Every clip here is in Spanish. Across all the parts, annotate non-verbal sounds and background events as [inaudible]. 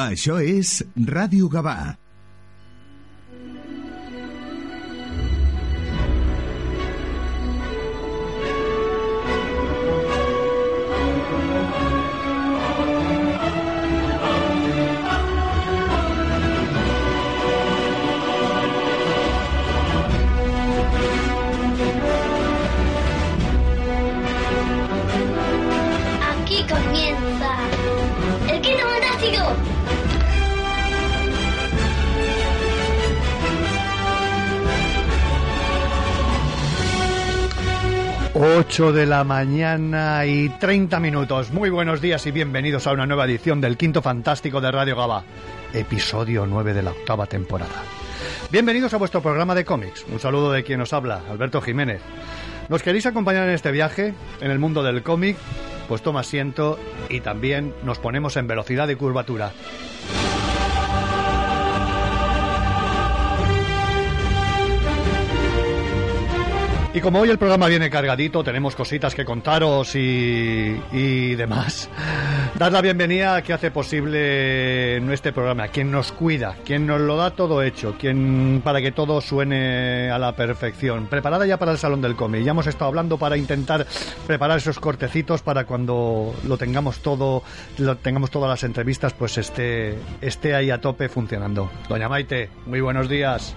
Això és Ràdio Gavà. 8 de la mañana y 30 minutos. Muy buenos días y bienvenidos a una nueva edición del Quinto Fantástico de Radio Gaba, episodio 9 de la octava temporada. Bienvenidos a vuestro programa de cómics. Un saludo de quien nos habla, Alberto Jiménez. ¿Nos queréis acompañar en este viaje, en el mundo del cómic? Pues toma asiento y también nos ponemos en velocidad de curvatura. Y como hoy el programa viene cargadito, tenemos cositas que contaros y, y demás. [laughs] Dar la bienvenida a quien hace posible este programa, quien nos cuida, quien nos lo da todo hecho, quien para que todo suene a la perfección. Preparada ya para el Salón del Cómic. Ya hemos estado hablando para intentar preparar esos cortecitos para cuando lo tengamos todo, lo tengamos todas las entrevistas, pues esté, esté ahí a tope funcionando. Doña Maite, muy buenos días.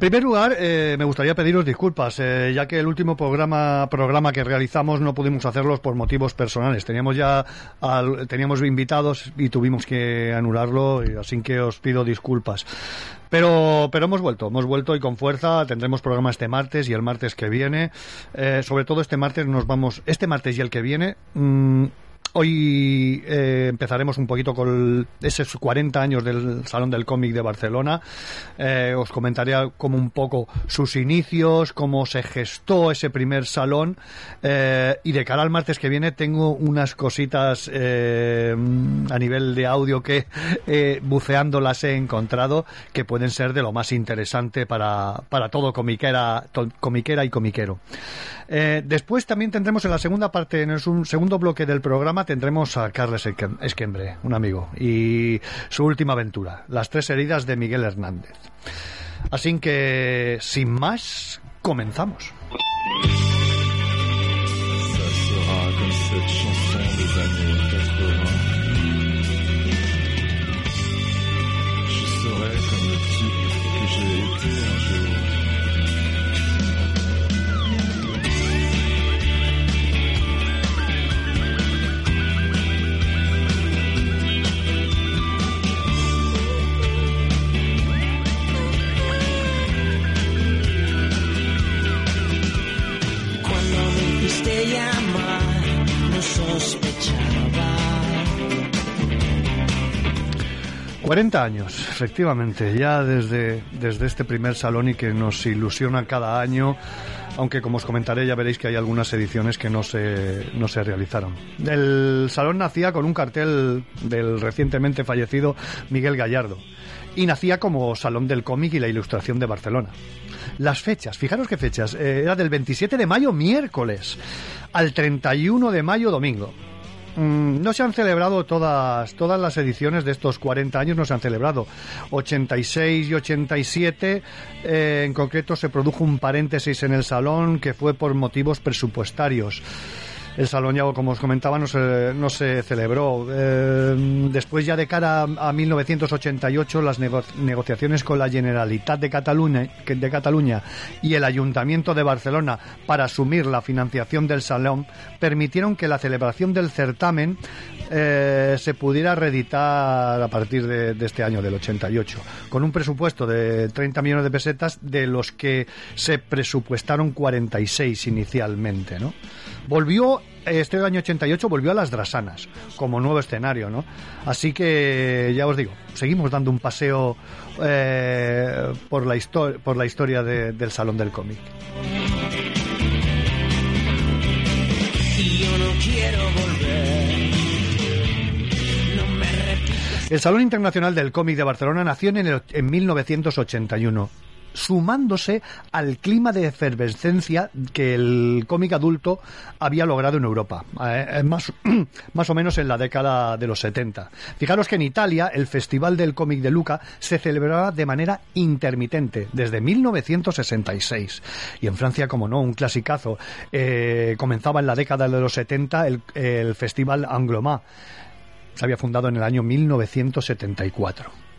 Primer lugar, eh, me gustaría pediros disculpas, eh, ya que el último programa programa que realizamos no pudimos hacerlos por motivos personales. Teníamos ya al- teníamos invitados y tuvimos que anularlo, y así que os pido disculpas. Pero, pero hemos vuelto, hemos vuelto y con fuerza. Tendremos programa este martes y el martes que viene. Eh, sobre todo este martes nos vamos, este martes y el que viene. mm, Hoy eh, empezaremos un poquito con esos 40 años del Salón del Cómic de Barcelona. Eh, os comentaré como un poco sus inicios, cómo se gestó ese primer salón. Eh, y de cara al martes que viene tengo unas cositas a nivel de audio que buceando las he encontrado que pueden ser de lo más interesante para, para todo comiquera, comiquera y comiquero. Después también tendremos en la segunda parte, en el segundo bloque del programa, tendremos a Carles Esquem- Esquembre, un amigo, y su última aventura, Las tres heridas de Miguel Hernández. Así que, sin más, comenzamos. 40 años, efectivamente, ya desde, desde este primer salón y que nos ilusiona cada año, aunque como os comentaré ya veréis que hay algunas ediciones que no se, no se realizaron. El salón nacía con un cartel del recientemente fallecido Miguel Gallardo y nacía como Salón del Cómic y la Ilustración de Barcelona. Las fechas, fijaros qué fechas, eh, era del 27 de mayo miércoles al 31 de mayo domingo. Mm, no se han celebrado todas, todas las ediciones de estos 40 años, no se han celebrado. 86 y 87, eh, en concreto se produjo un paréntesis en el salón que fue por motivos presupuestarios. El salón ya, como os comentaba, no se, no se celebró. Eh, después ya de cara a, a 1988, las nego- negociaciones con la Generalitat de Cataluña, de Cataluña y el Ayuntamiento de Barcelona para asumir la financiación del salón permitieron que la celebración del certamen eh, se pudiera reeditar a partir de, de este año, del 88, con un presupuesto de 30 millones de pesetas, de los que se presupuestaron 46 inicialmente, ¿no? Volvió este año 88 volvió a las Drasanas como nuevo escenario, ¿no? Así que ya os digo, seguimos dando un paseo eh, por, la por la historia de- del Salón del Cómic. Yo no quiero volver. El Salón Internacional del Cómic de Barcelona nació en, el- en 1981 sumándose al clima de efervescencia que el cómic adulto había logrado en Europa, eh, más, [clears throat] más o menos en la década de los 70. Fijaros que en Italia el Festival del Cómic de Luca se celebraba de manera intermitente desde 1966. Y en Francia, como no, un clasicazo. eh, comenzaba en la década de los 70 el, el Festival Anglomá. Se había fundado en el año 1974.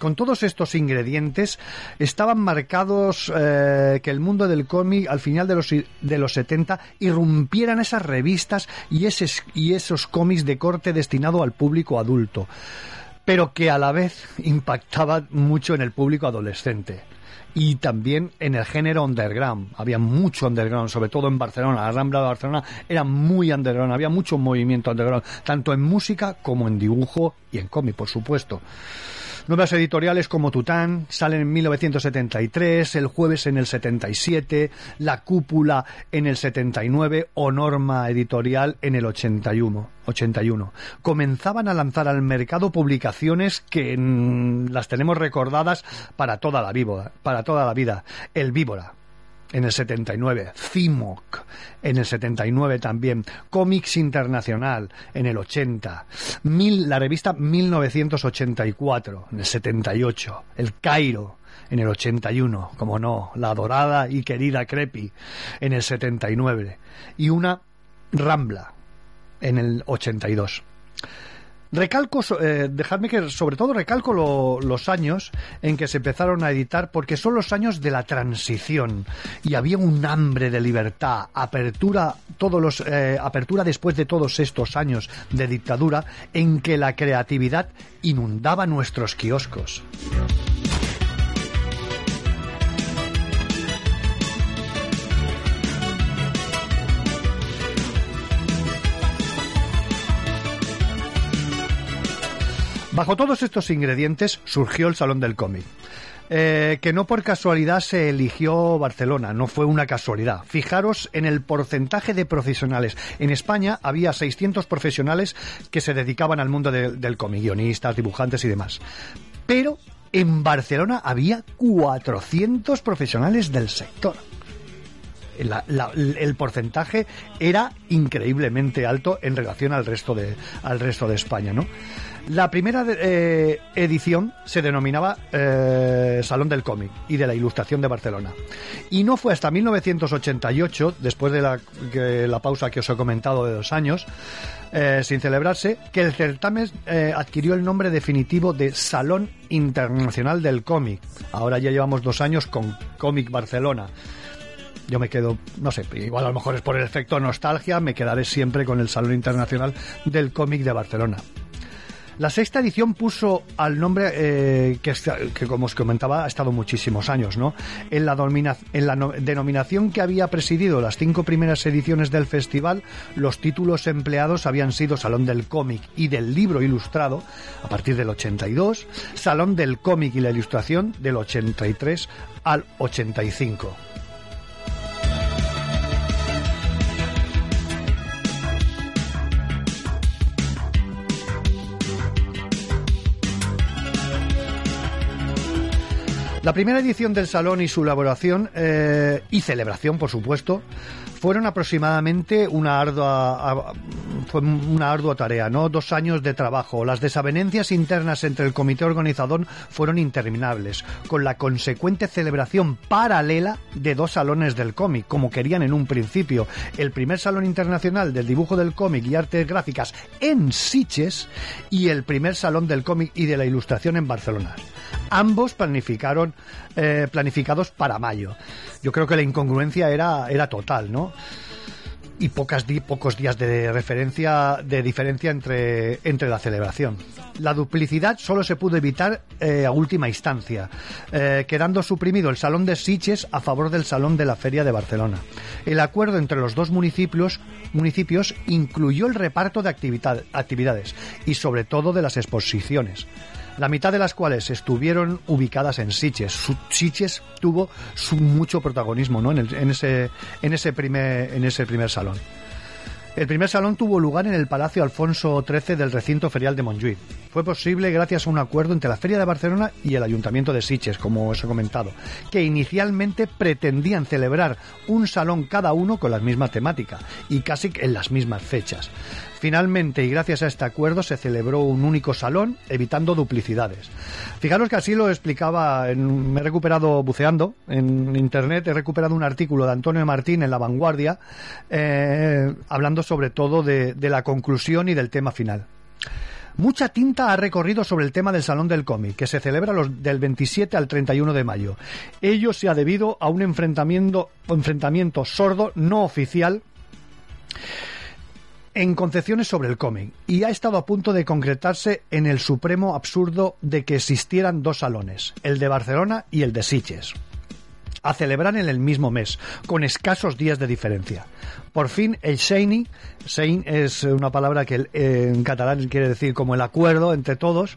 Con todos estos ingredientes estaban marcados eh, que el mundo del cómic al final de los, de los 70 irrumpieran esas revistas y, ese, y esos cómics de corte destinado al público adulto, pero que a la vez impactaba mucho en el público adolescente y también en el género underground. Había mucho underground, sobre todo en Barcelona. La Rambla de Barcelona era muy underground, había mucho movimiento underground, tanto en música como en dibujo y en cómic, por supuesto. Nuevas editoriales como Tután salen en 1973, El Jueves en el 77, La Cúpula en el 79 o Norma Editorial en el 81. 81. Comenzaban a lanzar al mercado publicaciones que mm, las tenemos recordadas para toda la vida, para toda la vida. El Víbora, en el 79, CIMOC en el 79 también, Comics Internacional en el 80, Mil, la revista 1984 en el 78, El Cairo en el 81, como no, la adorada y querida Crepi en el 79 y una Rambla en el 82. Recalco, eh, dejadme que sobre todo recalco lo- los años en que se empezaron a editar porque son los años de la transición y había un hambre de libertad, apertura, todos los, eh, apertura después de todos estos años de dictadura en que la creatividad inundaba nuestros kioscos. Bajo todos estos ingredientes surgió el Salón del Cómic. Eh, que no por casualidad se eligió Barcelona, no fue una casualidad. Fijaros en el porcentaje de profesionales. En España había 600 profesionales que se dedicaban al mundo de- del cómic, guionistas, dibujantes y demás. Pero en Barcelona había 400 profesionales del sector. El porcentaje era increíblemente alto en relación al resto de, al resto de España, ¿no? La primera eh, edición se denominaba eh, Salón del Cómic y de la Ilustración de Barcelona. Y no fue hasta 1988, después de la, que- la pausa que os he comentado de dos años, eh, sin celebrarse, que el certamen adquirió el nombre definitivo de Salón Internacional del Cómic. Ahora ya llevamos dos años con Cómic Barcelona yo me quedo, no sé, igual a lo mejor es por el efecto nostalgia, me quedaré siempre con el Salón Internacional del Cómic de Barcelona. La sexta edición puso al nombre eh, que, que, como os comentaba, ha estado muchísimos años, ¿no? En la, domina- en la no- denominación que había presidido las cinco primeras ediciones del festival, los títulos empleados habían sido Salón del Cómic y del Libro Ilustrado, a partir del 82, Salón del Cómic y la Ilustración del 83 al 85. La primera edición del salón y su elaboración eh, y celebración, por supuesto, fueron aproximadamente una ardua, fue una ardua tarea, ¿no? Dos años de trabajo. Las desavenencias internas entre el comité organizador fueron interminables, con la consecuente celebración paralela de dos salones del cómic, como querían en un principio. El primer salón internacional del dibujo del cómic y artes gráficas en Siches y el primer salón del cómic y de la ilustración en Barcelona. Ambos planificaron, eh, planificados para mayo. Yo creo que la incongruencia era, era total, ¿no? y pocas di- pocos días de referencia de diferencia entre, entre la celebración. La duplicidad solo se pudo evitar eh, a última instancia, eh, quedando suprimido el Salón de Sitges a favor del Salón de la Feria de Barcelona. El acuerdo entre los dos municipios, municipios incluyó el reparto de actividad- actividades y sobre todo de las exposiciones la mitad de las cuales estuvieron ubicadas en Sitges. Sitges tuvo su mucho protagonismo ¿no? en, el- en ese, primer, en ese primer salón. El primer salón tuvo lugar en el Palacio Alfonso XIII del recinto ferial de Montjuïc. Fue posible gracias a un acuerdo entre la Feria de Barcelona y el Ayuntamiento de Sitges, como os he comentado, que inicialmente pretendían celebrar un salón cada uno con la misma temática y casi en las mismas fechas. Finalmente, y gracias a este acuerdo, se celebró un único salón, evitando duplicidades. Fijaros que así lo explicaba, en- me he recuperado buceando en internet, he recuperado un artículo de Antonio Martín en La Vanguardia, eh, hablando sobre todo de, la conclusión y del tema final. Mucha tinta ha recorrido sobre el tema del Salón del Cómic, que se celebra del 27 al 31 de mayo. Ello se ha debido a un enfrentamiento, enfrentamiento sordo, no oficial, en concepciones sobre el cómic y ha estado a punto de concretarse en el supremo absurdo de que existieran dos salones, el de Barcelona y el de Sitges, a celebrar en el mismo mes, con escasos días de diferencia. Por fin, el Shiny, Sein es una palabra que en catalán quiere decir como el acuerdo entre todos,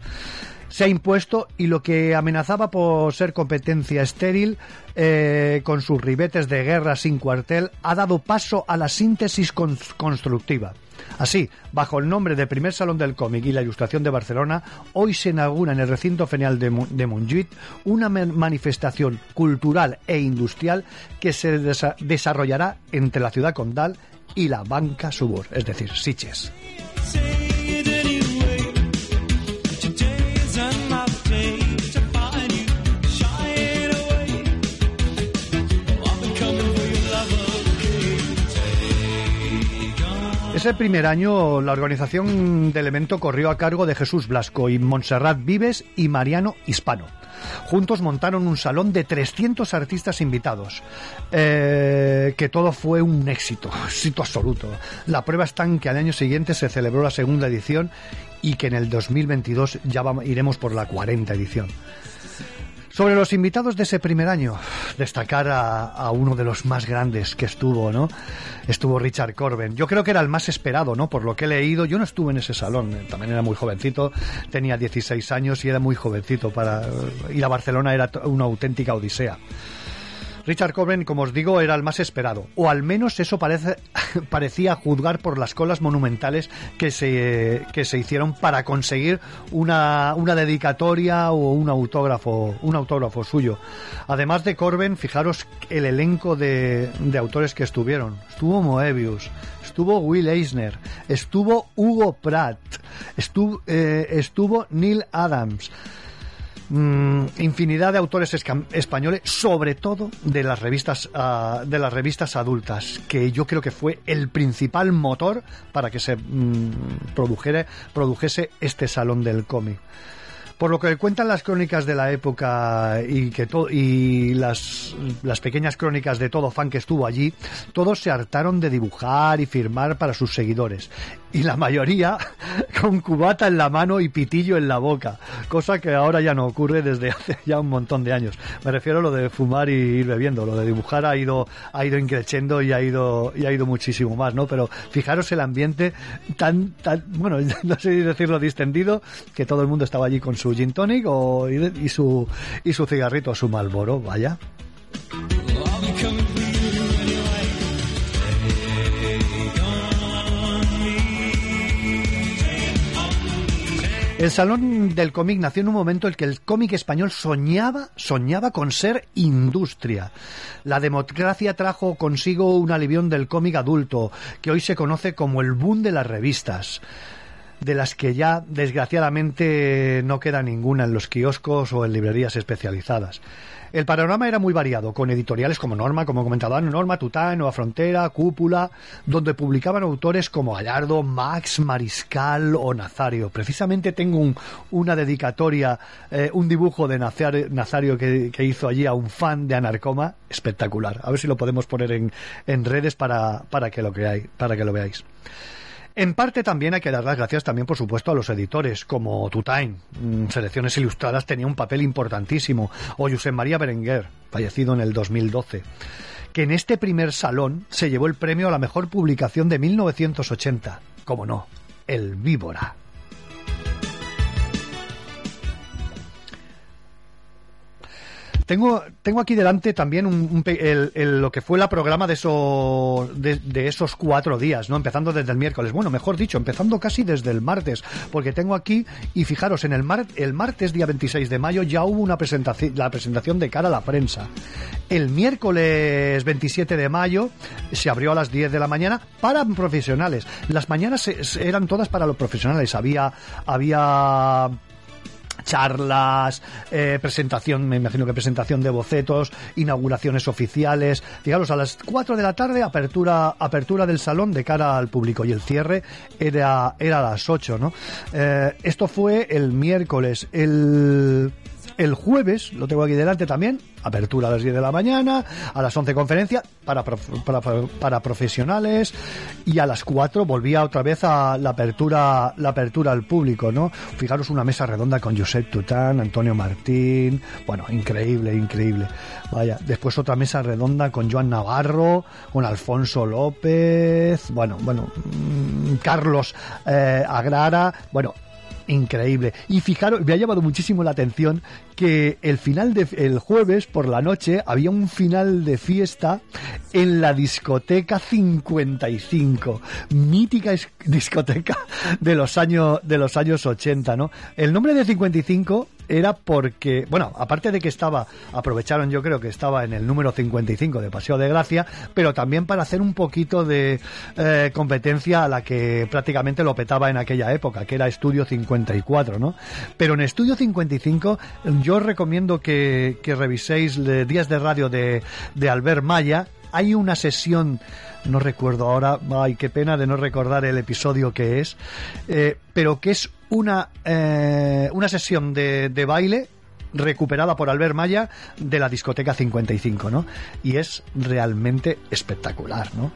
se ha impuesto y lo que amenazaba por ser competencia estéril eh, con sus ribetes de guerra sin cuartel ha dado paso a la síntesis con- constructiva. Así, bajo el nombre de Primer Salón del Cómic y la Ilustración de Barcelona, hoy se inaugura en el recinto fenial de, Montjuïc una ma- manifestación cultural e industrial que se desa- desarrollará entre la ciudad condal y la banca subur, es decir, Sitges. Ese primer año la organización del evento corrió a cargo de Jesús Blasco y Montserrat Vives y Mariano Hispano. Juntos montaron un salón de 300 artistas invitados, eh, que todo fue un éxito, [laughs] éxito absoluto. La prueba está en que al año siguiente se celebró la segunda edición y que en el 2022 ya iremos por la 40 edición. Sobre los invitados de ese primer año, destacar a, uno de los más grandes que estuvo, ¿no? Estuvo Richard Corben. Yo creo que era el más esperado, ¿no? Por lo que he leído, yo no estuve en ese salón, eh, también era muy jovencito, tenía 16 años y era muy jovencito para ir a Barcelona era una auténtica odisea. Richard Corben, como os digo, era el más esperado, o al menos eso parece, [laughs] parecía juzgar por las colas monumentales que se, que se hicieron para conseguir una, una dedicatoria o un autógrafo, un autógrafo suyo. Además de Corben, fijaros el elenco de, de autores que estuvieron. Estuvo Moebius, estuvo Will Eisner, estuvo Hugo Pratt, estuvo, eh, estuvo Neil Adams. Mm, infinidad de autores españoles, sobre todo de las revistas ah, de las revistas adultas, que yo creo que fue el principal motor para que se mm, produjere- produjese este salón del cómic. Por lo que cuentan las crónicas de la época y que to- y las, las pequeñas crónicas de todo fan que estuvo allí, todos se hartaron de dibujar y firmar para sus seguidores. Y la mayoría [laughs] con cubata en la mano y pitillo en la boca, cosa que ahora ya no ocurre desde [laughs] hace ya un montón de años. Me refiero a lo de fumar y ir bebiendo, lo de dibujar ha ido ha ido increciendo y ha ido y ha ido muchísimo más, ¿no? Pero fijaros el ambiente tan tan bueno, [laughs] no sé decirlo distendido, que todo el mundo estaba allí con su gin tonic y, su y su cigarrito, su Marlboro, vaya. El Salón del Cómic nació en un momento en que el cómic español soñaba, soñaba con ser industria. La democracia trajo consigo un alivión del cómic adulto, que hoy se conoce como el boom de las revistas. De las que ya desgraciadamente no queda ninguna en los kioscos o en librerías especializadas. El panorama era muy variado, con editoriales como Norma, como comentaba Norma, Tután, Nueva Frontera, Cúpula, donde publicaban autores como Gallardo, Max, Mariscal o Nazario. Precisamente tengo un- una dedicatoria, eh, un dibujo de Nazario, Nazario que, que hizo allí a un fan de Anarcoma, espectacular. A ver si lo podemos poner en, en redes para, para, que lo creáis, para que lo veáis. En parte también hay que dar las gracias también, por supuesto, a los editores, como Tutain, mm, Selecciones Ilustradas tenía un papel importantísimo, o Josep María Berenguer, fallecido en el 2012, que en este primer salón se llevó el premio a la mejor publicación de 1980, como no, El Víbora. Tengo, tengo aquí delante también un, el- lo que fue la programa de esos, de, esos cuatro días, ¿no? Empezando desde el miércoles. Bueno, mejor dicho, empezando casi desde el martes, porque tengo aquí, y fijaros, en el, el martes, día 26 de mayo, ya hubo una presentación, la presentación de cara a la prensa. El miércoles 27 de mayo se abrió a las 10 de la mañana para profesionales. Las mañanas eran todas para los profesionales. Había, había charlas, eh, presentación, me imagino que presentación de bocetos, inauguraciones oficiales. Fijaros, a las 4 de la tarde, apertura, apertura del salón de cara al público y el cierre era, era a las 8, ¿no? Eh, esto fue el miércoles. El, el jueves, lo tengo aquí delante también, apertura a las 10 de la mañana, a las 11 conferencia para, para- para profesionales y a las 4 volvía otra vez a la apertura, la apertura al público, ¿no? Fijaros una mesa redonda con Josep Tután, Antonio Martín, bueno, increíble, increíble. Vaya, después otra mesa redonda con Joan Navarro, con Alfonso López, bueno, bueno, mm, Carlos eh, Agrara, bueno, increíble. Y fijaros, me ha llamado muchísimo la atención que el final de el jueves por la noche había un final de fiesta en la discoteca 55, mítica discoteca de los años de los años 80, ¿no? El nombre de 55 era porque, bueno, aparte de que estaba, aprovecharon yo creo que estaba en el número 55 de Paseo de Gracia, pero también para hacer un poquito de eh, competencia a la que prácticamente lo petaba en aquella época, que era Estudio 54, ¿no? Pero en Estudio 55 yo os recomiendo que, que reviséis Días de Radio de, de Albert Maya, hay una sesión, no recuerdo ahora, ay, qué pena de no recordar el episodio que es, eh, pero que es una, eh, una sesión de, de baile recuperada por Albert Maya de la discoteca 55, ¿no? Y es realmente espectacular, ¿no?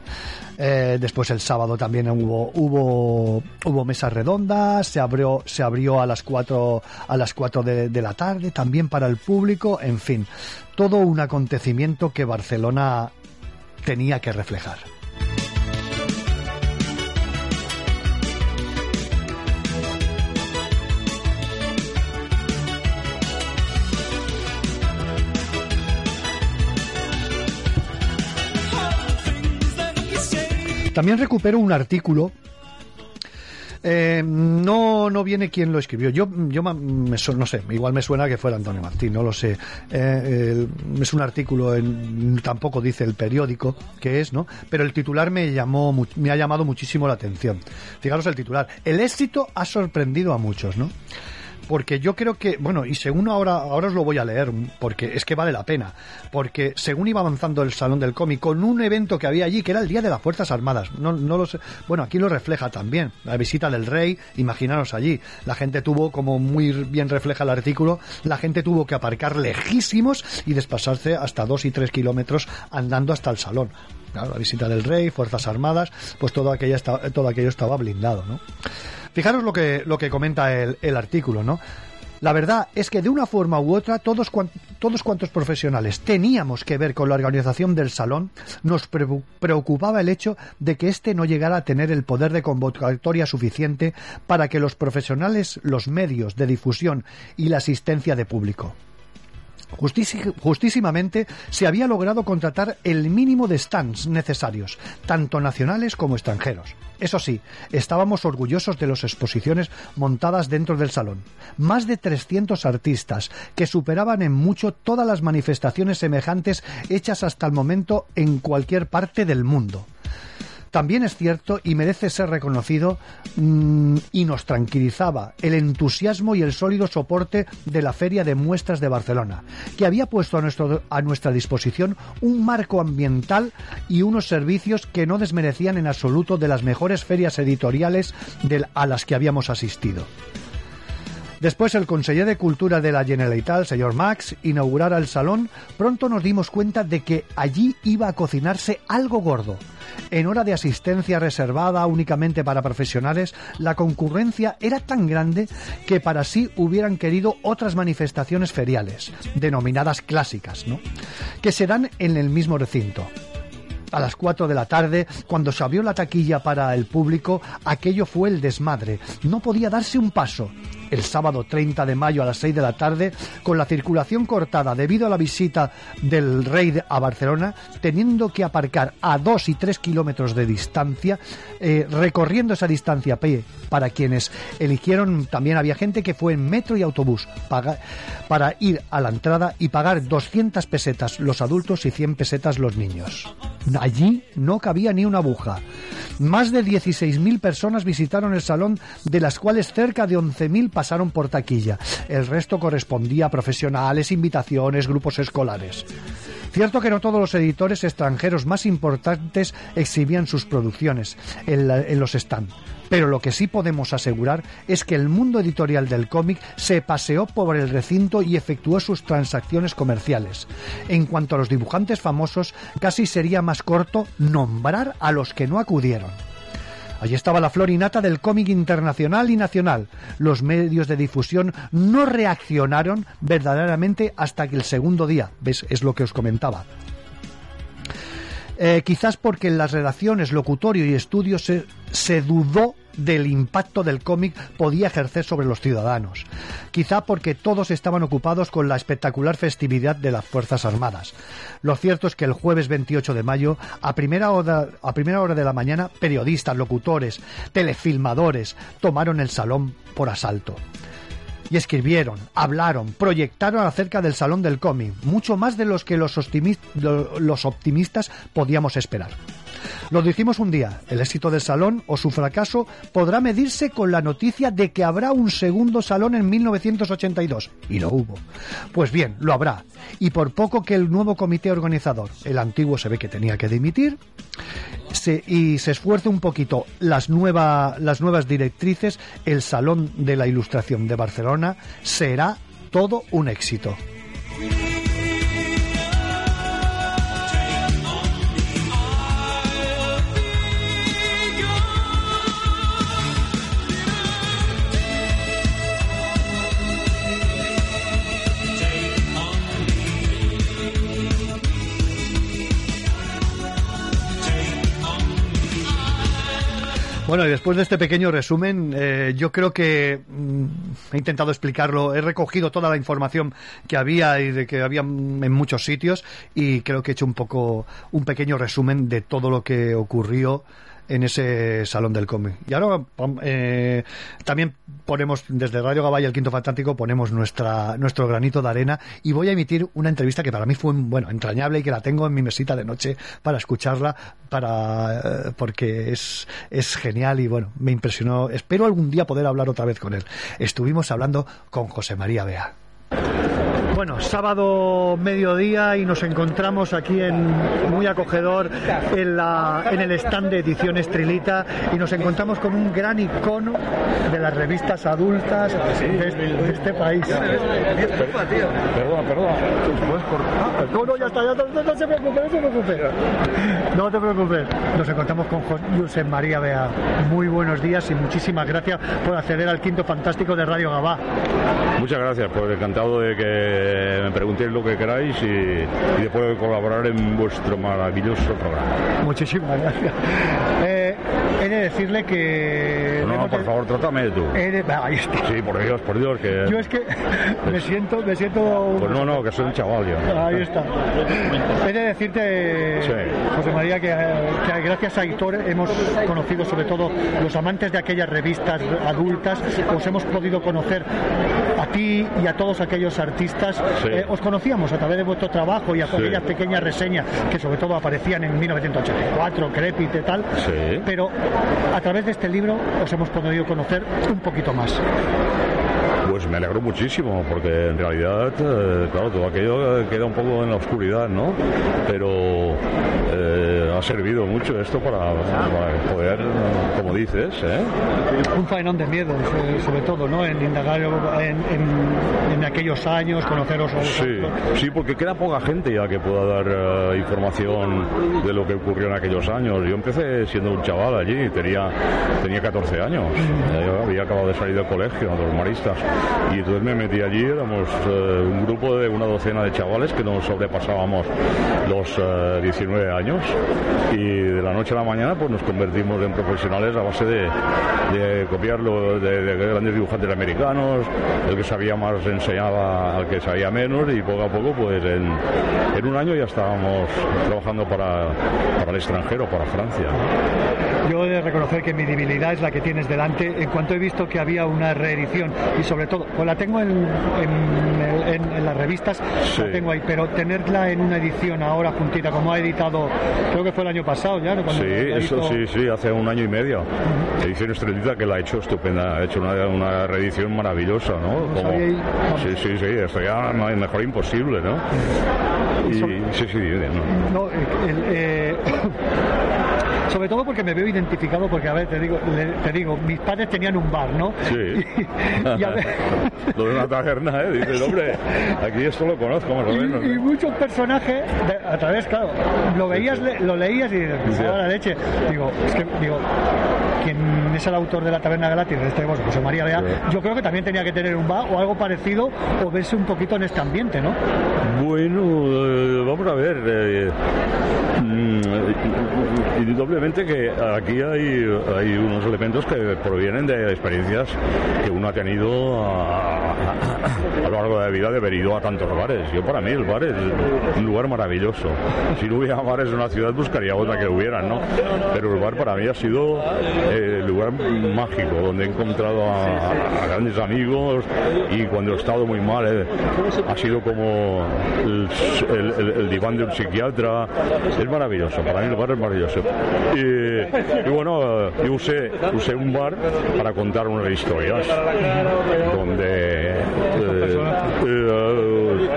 Eh, después el sábado también hubo hubo hubo mesas redondas, se abrió se abrió a las 4 a las 4 de, de la tarde también para el público, en fin, todo un acontecimiento que Barcelona tenía que reflejar. También recupero un artículo. eh, no, no viene quién lo escribió. Yo, yo me no sé, igual me suena que fuera Antonio Martín, no lo sé. Eh, es un artículo, en, tampoco dice el periódico que es, ¿no? Pero el titular me llamó, me ha llamado muchísimo la atención. Fijaros el titular. El éxito ha sorprendido a muchos, ¿no? Porque yo creo que, bueno, y según ahora, ahora os lo voy a leer, porque es que vale la pena, porque según iba avanzando el Salón del Cómic, con un evento que había allí, que era el Día de las Fuerzas Armadas, no, no lo sé, bueno, aquí lo refleja también, la visita del rey, imaginaros allí, la gente tuvo, como muy bien refleja el artículo, la gente tuvo que aparcar lejísimos y desplazarse hasta dos y tres kilómetros andando hasta el salón. Claro, la visita del rey, Fuerzas Armadas, pues todo aquello, estaba, todo aquello estaba blindado, ¿no? Fijaros lo que, lo que comenta el, el artículo, ¿no? La verdad es que de una forma u otra todos, todos cuantos profesionales teníamos que ver con la organización del salón, nos pre- preocupaba el hecho de que éste no llegara a tener el poder de convocatoria suficiente para que los profesionales, los medios de difusión y la asistencia de público. Justísi- justísimamente se había logrado contratar el mínimo de stands necesarios, tanto nacionales como extranjeros. Eso sí, estábamos orgullosos de las exposiciones montadas dentro del salón. Más de 300 artistas, que superaban en mucho todas las manifestaciones semejantes hechas hasta el momento en cualquier parte del mundo. También es cierto y merece ser reconocido mm, y nos tranquilizaba el entusiasmo y el sólido soporte de la Feria de Muestras de Barcelona, que había puesto a, nuestro, a nuestra disposición un marco ambiental y unos servicios que no desmerecían en absoluto de las mejores ferias editoriales a las que habíamos asistido. Después el conseller de Cultura de la Generalitat, el señor Max, inaugurara el salón, pronto nos dimos cuenta de que allí iba a cocinarse algo gordo. En hora de asistencia reservada únicamente para profesionales, la concurrencia era tan grande que para sí hubieran querido otras manifestaciones feriales, denominadas clásicas, ¿no? que se dan en el mismo recinto. A las 4 de la tarde, cuando se abrió la taquilla para el público, aquello fue el desmadre. No podía darse un paso. El sábado 30 de mayo a las 6 de la tarde, con la circulación cortada debido a la visita del rey a Barcelona, teniendo que aparcar a 2 y 3 kilómetros de distancia, eh, recorriendo esa distancia pie, para quienes eligieron, también había gente que fue en metro y autobús para ir a la entrada y pagar 200 pesetas los adultos y 100 pesetas los niños. Allí no cabía ni una aguja. Más de 16.000 personas visitaron el salón, de las cuales cerca de 11.000 pasaron por taquilla. El resto correspondía a profesionales, invitaciones, grupos escolares. Cierto que no todos los editores extranjeros más importantes exhibían sus producciones en, los stands, pero lo que sí podemos asegurar es que el mundo editorial del cómic se paseó por el recinto y efectuó sus transacciones comerciales. En cuanto a los dibujantes famosos, casi sería más corto nombrar a los que no acudieron. Allí estaba la flor innata del cómic internacional y nacional. Los medios de difusión no reaccionaron verdaderamente hasta que el segundo día. ¿Ves? Es lo que os comentaba. Eh, quizás porque en las redacciones, locutorio y estudios se, se dudó del impacto del cómic podía ejercer sobre los ciudadanos. Quizá porque todos estaban ocupados con la espectacular festividad de las Fuerzas Armadas. Lo cierto es que el jueves 28 de mayo, a primera hora, a primera hora de la mañana, periodistas, locutores, telefilmadores tomaron el salón por asalto y escribieron, hablaron, proyectaron acerca del Salón del Cómic, mucho más de los que los, optimis- lo- los optimistas podíamos esperar. Lo dijimos un día, el éxito del salón o su fracaso podrá medirse con la noticia de que habrá un segundo salón en 1982. Y lo hubo. Pues bien, lo habrá. Y por poco que el nuevo comité organizador, el antiguo se ve que tenía que dimitir, se- y se esfuerce un poquito las, nueva- las nuevas directrices, el Salón de la Ilustración de Barcelona será todo un éxito. Bueno, y después de este pequeño resumen, eh, yo creo que mm, he intentado explicarlo, he recogido toda la información que había y de que había en muchos sitios y creo que he hecho un poco un pequeño resumen de todo lo que ocurrió en ese salón del cómic. Y ahora eh, también ponemos desde Radio Gabay el Quinto Fantástico ponemos nuestra nuestro granito de arena y voy a emitir una entrevista que para mí fue bueno entrañable y que la tengo en mi mesita de noche para escucharla para eh, porque es es genial y bueno me impresionó. Espero algún día poder hablar otra vez con él. Estuvimos hablando con José María Bea. Bueno, sábado mediodía y nos encontramos aquí en muy acogedor en, la, en el stand de ediciones Trilita y nos encontramos con un gran icono de las revistas adultas de, este- de este país. ¿Puedes cortar? No, no, ya está, ya está, no, se preocupe, no se preocupe. No te preocupes. Nos encontramos con Jo- Josep María Bea. Muy buenos días y muchísimas gracias por acceder al quinto fantástico de Radio Gabá. Muchas gracias, pues encantado de que me preguntéis lo que queráis y, y de poder colaborar en vuestro maravilloso programa. Muchísimas gracias. Eh, he de decirle que... No, no, por favor, trátame de tú. de- ahí está. Sí, por Dios, por Dios, que... Yo es que me siento, me siento... Pues no, no, que soy un chaval yo. Ahí está. He de decirte, Sí. José María, que, que gracias a Hitor hemos conocido, sobre todo los amantes de aquellas revistas adultas, os hemos podido conocer a ti y a todos aquellos artistas. Sí. Eh, os conocíamos a través de vuestro trabajo y a Sí. aquellas pequeñas reseñas que sobre todo aparecían en 1984, Crepit y tal. Sí. Pero a través de este libro os hemos podido conocer un poquito más. Pues me alegro muchísimo, porque en realidad, eh, claro, todo aquello eh, queda un poco en la oscuridad, ¿no? Pero eh, ha servido mucho esto para, para poder, como dices, ¿eh? un faenón de miedo, sobre todo, ¿no? En indagar en, en- en aquellos años, conoceros a Sí, sí, porque queda poca gente ya que pueda dar información de lo que ocurrió en aquellos años. Yo empecé siendo un chaval allí, tenía, tenía 14 años, yo había acabado de salir del colegio, de y entonces me metí allí, éramos eh, un grupo de una docena de chavales que nos sobrepasábamos los eh, 19 años, y de la noche a la mañana pues nos convertimos en profesionales a base de, de copiarlo de, de grandes dibujantes americanos, el que sabía más enseñaba al que sabía menos y poco a poco pues en, en un año ya estábamos trabajando para, para el extranjero, para Francia. Yo he de reconocer que mi debilidad es la que tienes delante. En cuanto he visto que había una reedición, y sobre todo, pues la tengo en, en- en- en las revistas, Sí. la tengo ahí, pero tenerla en una edición ahora juntita, como ha editado, creo que fue el año pasado ya, ¿no? Cuando Sí, eso sí, sí, hace un año y medio. Edición Estrellita que la ha hecho estupenda, ha hecho una, una reedición maravillosa, ¿no? No y- sí, sí, sí, esto ya no mejor imposible, ¿no? Y, sí, sí, no. No, el- el, eh, sobre todo porque me veo identificado, porque a ver, te digo, le- te digo, mis padres tenían un bar, ¿no? Sí. [laughs] Y, y a ver, [laughs] Lo de una taberna, ¿eh? Dices, hombre, aquí esto lo conozco más o menos. y, y ¿no? muchos personajes, de- a través, claro, lo veías, le- lo leías y dices, "Me cago en la leche. Digo, es que, digo, quien es el autor de la Taberna Gratis, este vos, José María Bea, Sí. yo creo que también tenía que tener un bar o algo parecido o verse un poquito en este ambiente, ¿no? Bueno, eh, vamos a ver. eh, indudablemente que aquí hay, hay unos elementos que provienen de experiencias que uno ha tenido a, lo largo de la vida de haber ido a tantos bares. Yo para mí el bar es un lugar maravilloso. Si no hubiera bares en una ciudad buscaría otra que hubieran, ¿no? Pero el bar para mí ha sido eh, el lugar mágico donde he encontrado a, grandes amigos y cuando he estado muy mal eh, ha sido como el, el- diván de un psiquiatra. Es maravilloso, para mí el bar es maravilloso. Y, y bueno, yo usé, usé un bar para contar unas historias donde eh, eh,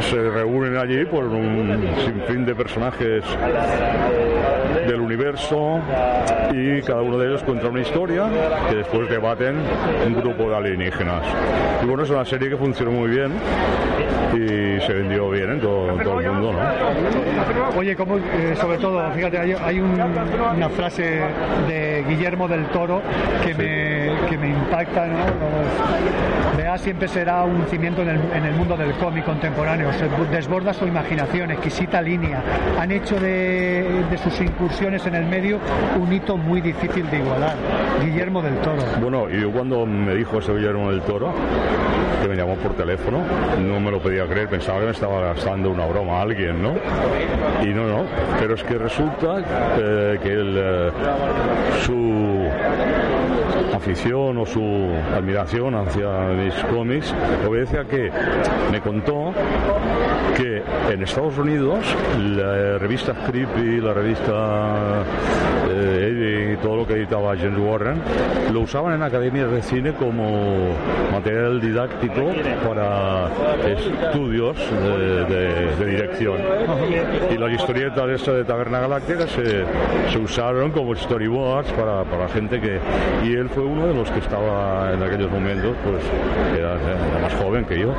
se reúnen allí por un sinfín de personajes del universo y cada uno de ellos cuenta una historia que después debaten un grupo de alienígenas. Y bueno, es una serie que funcionó muy bien y se vendió bien en todo, en todo el mundo, ¿no? Oye, como, eh, sobre todo, fíjate, hay, hay un- una frase de Guillermo del Toro que, me, que me impacta, ¿no? Los- Bea siempre será un cimiento en el, en el mundo del cómic contemporáneo, se desborda su imaginación, exquisita línea. Han hecho de, de sus incursiones en el medio un hito muy difícil de igualar. Guillermo del Toro. Bueno, yo cuando me dijo ese Guillermo del Toro, que me llamó por teléfono, no me lo podía creer, pensaba que me estaba gastando una broma a alguien, ¿no? Y no, no, pero es que resulta eh, que él, eh, su afición o su admiración hacia mis cómics obedece a que me contó que en Estados Unidos la revista Creepy, la revista eh, y todo lo que editaba James Warren lo usaban en academias de cine como material didáctico para estudios de, de- de dirección. Y las historietas de de Taberna Galáctica se, se usaron como storyboards para, para gente que y él fue uno de los que estaba en aquellos momentos pues era, era más joven que yo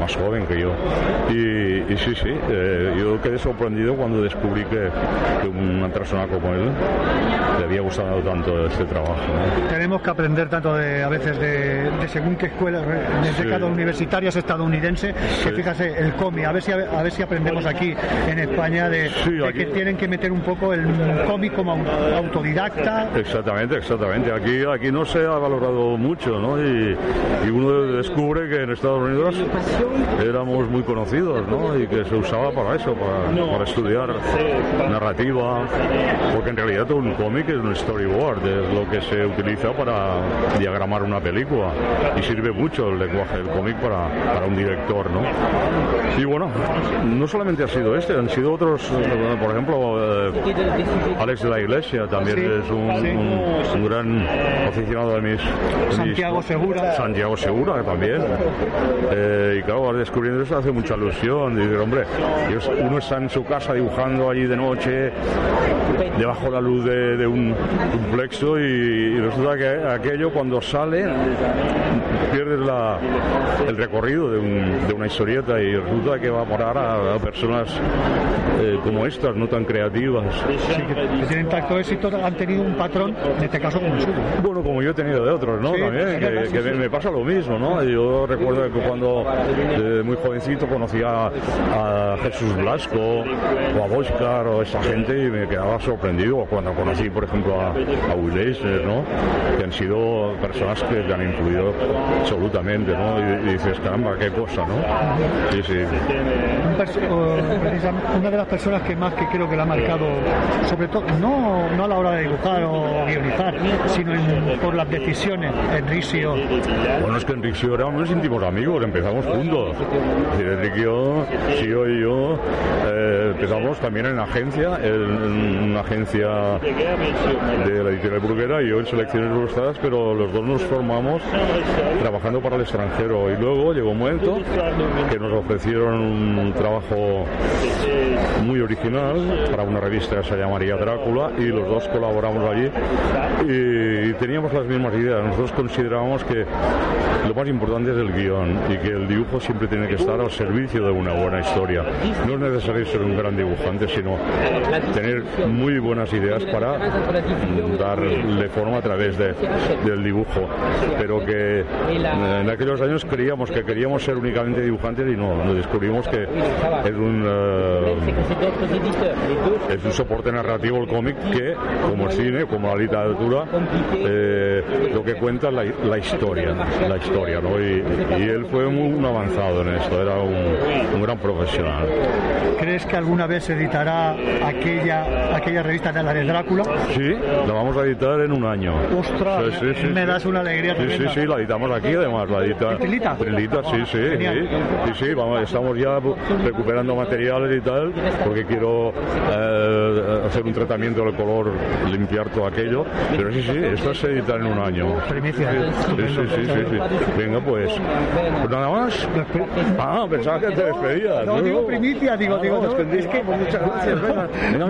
más joven que yo. Y, y sí sí eh, yo quedé sorprendido cuando descubrí que, que una persona como él le había gustado tanto este trabajo. ¿no? Tenemos que aprender tanto de a veces de, de según qué escuelas, en este Sí. caso universitarias estadounidense, que Sí. fíjate, el cómic, a ver si a ver si aprendemos aquí en España de, Sí, de aquí- que tienen que meter un poco el cómic como au- autodidacta. Exactamente, exactamente. Aquí, aquí no se ha valorado mucho, ¿no? Y, y uno descubre que en Estados Unidos éramos muy conocidos, ¿no? Y que se usaba para eso, para, para estudiar narrativa, porque en realidad un cómic es un storyboard, es lo que se utiliza para diagramar una película y sirve mucho el lenguaje del cómic para, para un director, ¿no? Y bueno, no solamente ha sido este, han sido otros, por ejemplo, eh, Alex de la Iglesia también Sí, es un, sí. un- un gran aficionado de mis... de mis- Santiago Segura. Santiago Segura también. Eh, y claro, descubriendo eso hace mucha ilusión. Dice, hombre, uno está en su casa dibujando allí de noche, debajo de la luz de, de un, un y, resulta que aquello cuando sale pierdes la, el recorrido de, un- de una historieta y resulta que va a parar a, a personas eh, como estas, no tan creativas. Sí, que, tienen tanto éxito, han tenido un patrón, en este caso como el suyo. Bueno, como yo he tenido de otros, ¿no? Sí, También, sí, que, me, me pasa lo mismo, ¿no? Yo recuerdo que cuando eh, muy jovencito conocía a Jesús Blasco o a Boscar o esa gente y me quedaba sorprendido. Cuando conocí, por ejemplo, a, a Will Eisner, ¿no? Que han sido personas que te han influido absolutamente, ¿no? Y, y dices, caramba, qué cosa, ¿no? Sí, sí. Eh, una de las personas que más que creo que la ha marcado, sobre todo, no, no a la hora de dibujar o guionizar, sino en- por las decisiones, Enriquio. Bueno, es que Enrique y yo éramos íntimos amigos, empezamos juntos. Yo, Sio y yo, eh, empezamos también en agencia, en una agencia de la editorial Bruguera y en selecciones ilustradas, pero los dos nos formamos trabajando para el extranjero. Y luego llegó un momento que nos ofrecieron un trabajo muy original para una revista que se llamaría Drácula y los dos colaboramos allí y teníamos las mismas ideas. Nosotros considerábamos que lo más importante es el guion y que el dibujo siempre tiene que estar al servicio de una buena historia. No es necesario ser un gran dibujante, sino tener muy buenas ideas para darle forma a través de- del dibujo. Pero que eh, en aquellos años creíamos que queríamos ser únicamente dibujantes y no, nos descubrimos que es un, eh, es un soporte narrativo el cómic que, como el cine, como la literatura, eh, lo que cuenta es la, la historia, la historia, ¿no? Y, y él fue muy un avanzado en esto, era un, un gran profesional. ¿Crees que alguna vez se editará aquella, aquella revista de la de Drácula? Sí, la vamos a editar en un año. Ostras, Sí, sí, sí, me das una alegría Sí, sí, sí, la editamos aquí además, la edita. ¿En Trilita? Trilita, sí, sí, sí, sí, vamos, estamos ya recuperando materiales y tal, porque quiero eh, hacer un tratamiento del color, limpiar todo aquello, pero sí, sí, esto se edita en un año. Primicia. Sí, sí, sí, sí. Venga, pues, pues nada más. Ah, pensaba que te despedías. No, digo primicia, digo, Ah, digo, es que- muchas gracias, [laughs] venga. Me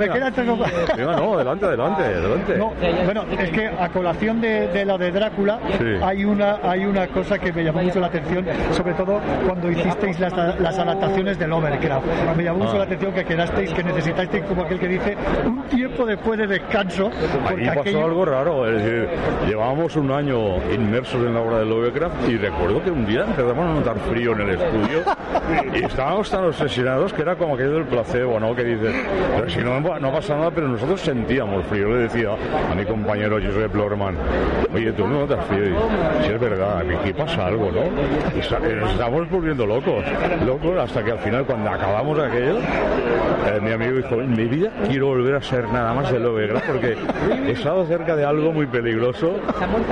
o- Venga, no, adelante, adelante, adelante. No, bueno, es que a colación de, de lo de Drácula Sí. hay una hay una cosa que me llamó mucho la atención, sobre todo cuando hicisteis las, las adaptaciones del Overcraft. Me llamó mucho Ah. la atención que quedasteis, que necesitasteis, como aquel que dice, un tiempo después de descanso. Ahí pasó aquello, algo raro, es decir, llevábamos un año inmersos en la obra de Lovecraft y recuerdo que un día empezamos a notar frío en el estudio y estábamos tan obsesionados que era como aquello del placebo, ¿no? Que dices, pero si no, no pasa nada, pero nosotros sentíamos frío. Le decía a mi compañero Josep Lorman, oye, tú no notas frío. Y si es verdad, aquí pasa algo, ¿no? Y eh, nos estamos volviendo locos, locos, hasta que al final, cuando acabamos aquello, eh, mi amigo dijo, en mi vida quiero volver a ser nada más de Lovecraft porque he estado cerca de algo muy peligroso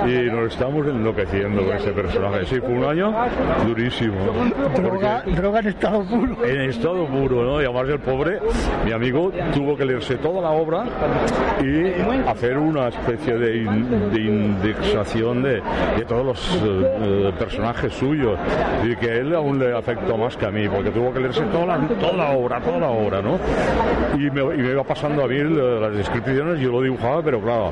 y nos estamos enloqueciendo con ese personaje. Sí, fue un año durísimo. droga, droga en estado puro. en estado puro, ¿no? Y además el pobre, mi amigo, tuvo que leerse toda la obra y hacer una especie de, in- de indexación de, de todos los eh, eh, personajes suyos. Y que él aún le afectó más que a mí, porque tuvo que leerse toda la, toda la obra, toda la obra, ¿no? Y me, y me iba pasando a mí la- las descripciones yo lo dibujaba, pero claro,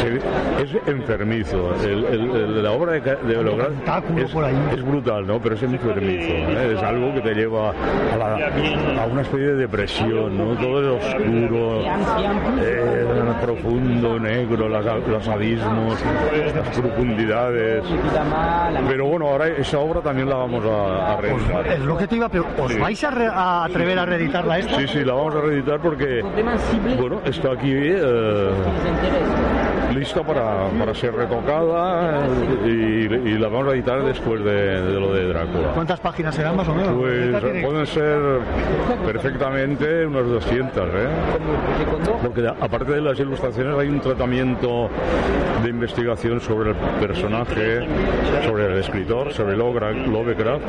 se- es enfermizo. El- el- el- la obra de, de Lograr es, es brutal, ¿no? Pero es enfermizo. ¿eh? Es algo que te lleva a, la- a una especie de depresión, ¿no? Todo es oscuro, eh, profundo, negro, las- los abismos, las profundidades. Pero bueno, ahora esa obra también la vamos a, a reeditar. Es lo que te iba a preguntar. ¿Os Sí. vais a, re- a atrever a reeditarla esta? Sí, sí, la vamos a reeditar porque, bueno, está aquí eh, lista para, para ser retocada y, y la vamos a editar después de, de lo de Drácula. ¿Cuántas páginas serán más o menos? Pues tiene- pueden ser perfectamente unas 200, ¿eh? Porque aparte de las ilustraciones hay un tratamiento de investigación sobre el personaje, sobre el escritor, sobre Lovecraft,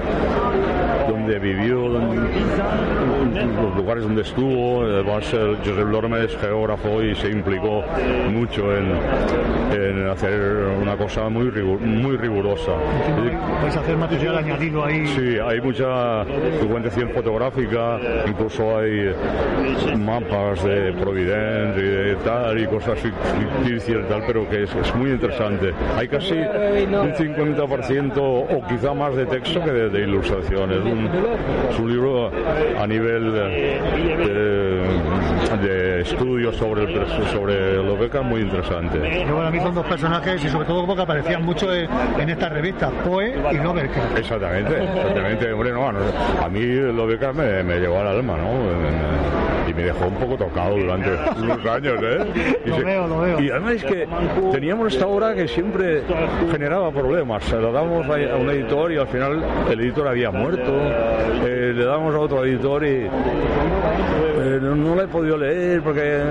donde vivió, los lugares donde estuvo. Además, el Josep Lorme es geógrafo y se implicó mucho en, en hacer una cosa muy, muy rigurosa. Es decir, Vais a hacer material añadido ahí. Sí, hay mucha documentación fotográfica, incluso hay mapas de Providence y de tal, y cosas fic- ficticias y tal, pero que es, es muy interesante. Hay casi un 50% o quizá más de texto que de, de ilustración. Es un, es un libro a nivel de, de estudio sobre el sobre los becas muy interesante. Yo para mí son dos personajes y sobre todo porque aparecían mucho en, en esta revista, Poe y Lovecraft. Exactamente, exactamente. Hombre, no, no, a mí lo me, me llevó al alma, ¿no? Y me dejó un poco tocado durante unos años, ¿eh? [laughs] Y, Lo veo, lo veo. y además es que teníamos esta obra que siempre generaba problemas. Se la damos a un editor y al final el editor había muerto. Eh, le damos a otro editor y eh, no, no la he podido leer porque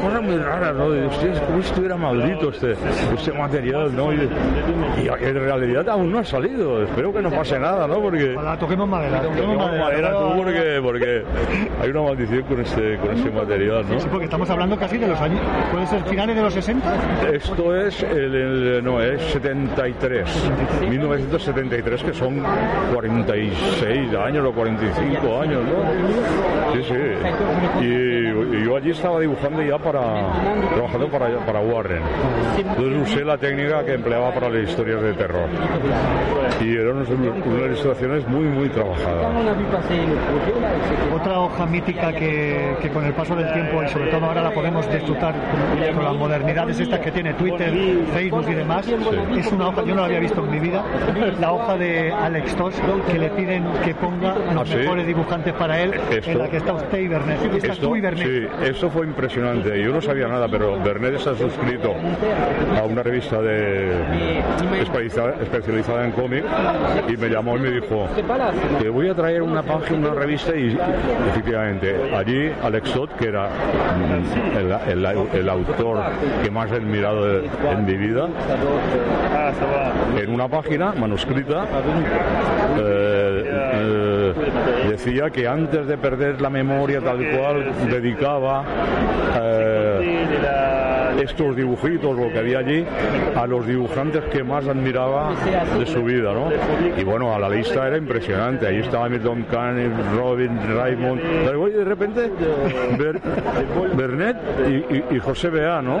cosas muy raras, ¿no? Y, si estuviera maldito este, este material, ¿no? Y, y en realidad aún no ha salido. Espero que no pase nada, ¿no? Porque Ojalá, toquemos madera. Toquemos Toquemos madera. madera tú Toquemos porque, porque hay una maldición con este, con este material, ¿no? Sí, porque estamos hablando casi de los años. ¿Puede ser finales de los 60? Esto es el, el- no es 73, 1973 que son 46 años o 45 años, ¿no? Sí, sí. Y, y yo allí estaba dibujando ya para trabajando para para Warren. Entonces usé la técnica que empleaba para las historias de terror. Y eran unas, unas ilustraciones muy muy trabajadas. Otra hoja mítica que, que con el paso del tiempo y sobre todo ahora la podemos disfrutar con las modernidades estas que tiene Twitter, Facebook y demás, es una hoja, yo no la había visto en mi vida, la hoja de Alex Tosh que le piden que ponga los ¿Ah, sí? mejores dibujantes para él, Esto- en la que está usted y Bernet. Esto, tú y Bernet. sí, eso fue impresionante. Yo no sabía nada, pero Bernet está suscrito a una revista de especializada, en cómic y me llamó y me dijo que voy a traer una página, una revista y efectivamente allí Alex Todd, que era mm, el, autor que más he admirado en mi vida, en una página manuscrita eh, eh, decía que antes de perder la memoria tal cual dedicaba eh, estos dibujitos, lo que había allí, a los dibujantes que más admiraba de su vida, ¿no? Y bueno, a la lista era impresionante. Ahí estaba Milton Caniff, Robin, Raymond. Pero de repente, Ber- Bernet y, y- y José Bea, ¿no?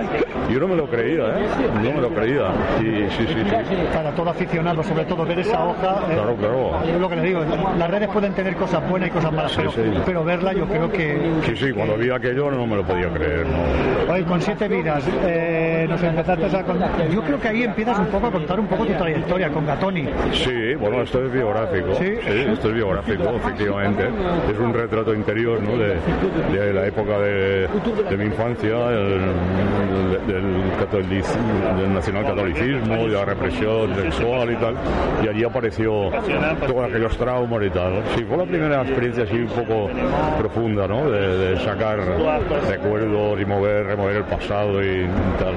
Yo no me lo creía, ¿eh? No me lo creía. Y sí, sí, sí. Para todo aficionado, sobre todo ver esa hoja. eh, Claro, claro. Es lo que le digo, las redes pueden tener cosas buenas y cosas malas, Sí, pero, sí. pero verla yo creo que, Sí, sí, cuando vi aquello no me lo podía creer, ¿no? Oye, con siete vidas, é, nos empezaste a contar. Yo creo que ahí empiezas un poco a contar un poco tu trayectoria con Gatoni. Sí, bueno, esto es biográfico. Sí. esto es biográfico, efectivamente. Es un retrato interior ¿no? de, de la época de, de mi infancia, el- del, catolicismo, del nacionalcatolicismo, de la represión sexual y tal. Y allí apareció todos aquellos traumas y tal. Sí, fue la primera experiencia así un poco profunda, ¿no? De, de sacar recuerdos y mover, remover el pasado y tal.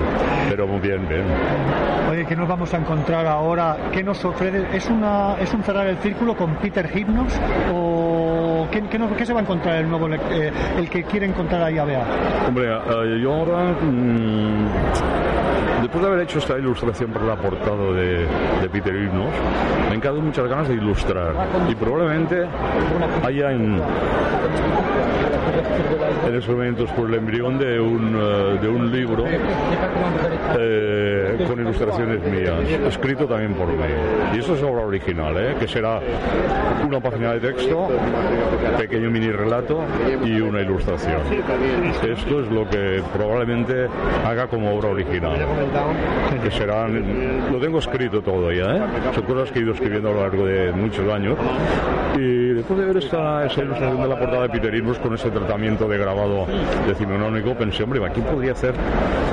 Pero muy bien, bien. Oye, ¿qué nos vamos a encontrar ahora? ¿Qué nos ofrece? ¿Es, una, ¿Es un cerrar el círculo con Peter Hipnos? ¿O qué, qué nos- qué se va a encontrar el nuevo, eh, el que quiere encontrar ahí a Bea? Hombre, eh, yo ahora mm, después de haber hecho esta ilustración para la portada de, de Peter Himnos, me han quedado muchas ganas de ilustrar. Y probablemente haya en, en esos momentos por el embrión de un, eh, de un libro eh, con ilustraciones mías, escrito también por mí. Y eso es obra original, ¿eh? que será una página de texto, pequeño mini relato y una ilustración. Esto es lo que probablemente haga como obra original. Que serán, lo tengo escrito todo ya, ¿eh? son cosas que he ido escribiendo a lo largo de muchos años. Y después de ver esta, esa ilustración de la portada de Peter con ese tratamiento de grabado decimonónico, pensé, hombre, aquí podría hacer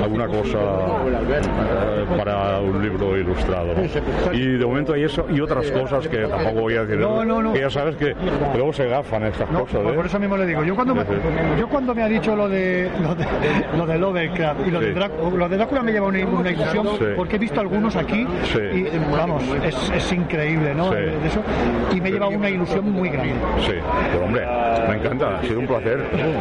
alguna cosa para un libro ilustrado. Y de momento hay eso y otras cosas que tampoco voy a decir. No, no, no. Que ya sabes que luego se gafan estas cosas. pues ¿eh? por eso mismo le digo. Yo cuando me, yo cuando me ha dicho lo de lo de, lo de Lovecraft y lo, de. Drácula, lo de Drácula me lleva una, una ilusión Sí. porque he visto algunos aquí Sí. y vamos, es, es increíble, ¿no? De eso, y me lleva una ilusión muy grande. Sí, pero hombre, me encanta, ha sido un placer,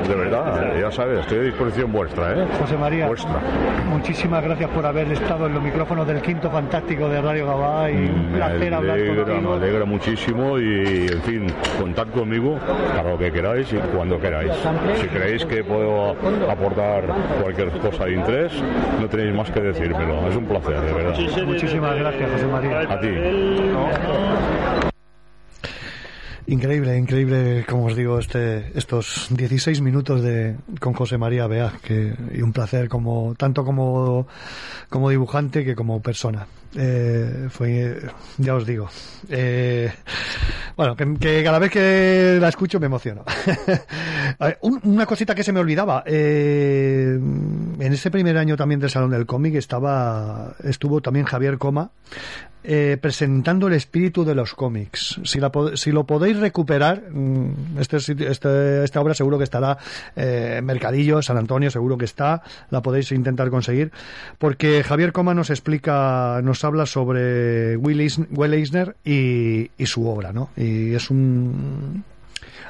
de verdad, ya sabes, estoy a disposición vuestra, ¿eh? José María, Vuestra. muchísimas gracias por haber estado en los micrófonos del quinto fantástico de Radio Gabá y un Me placer hablar alegra, me contigo. alegra muchísimo y, en fin, contad conmigo para lo que queráis y cuando queráis. Si creéis que puedo aportar cualquier cosa de interés, no tenéis más que decírmelo. Es un placer, de verdad. Muchísimas gracias, José María. A ti. Increíble, increíble, como os digo, este, estos 16 minutos de, con José María Bea, que, y un placer como, tanto como, como dibujante que como persona. Eh, fue, ya os digo, eh, bueno, que, cada vez que la escucho me emociono. [laughs] Una cosita que se me olvidaba, eh, en ese primer año también del Salón del Cómic estaba, estuvo también Javier Coma, eh, presentando el espíritu de los cómics. Si, la si lo podéis recuperar, mm, este, este- esta obra seguro que estará eh, Mercadillo, San Antonio, seguro que está, la podéis intentar conseguir, porque Javier Coma nos explica, nos habla sobre Will Eisner y, y su obra, ¿no? Y es un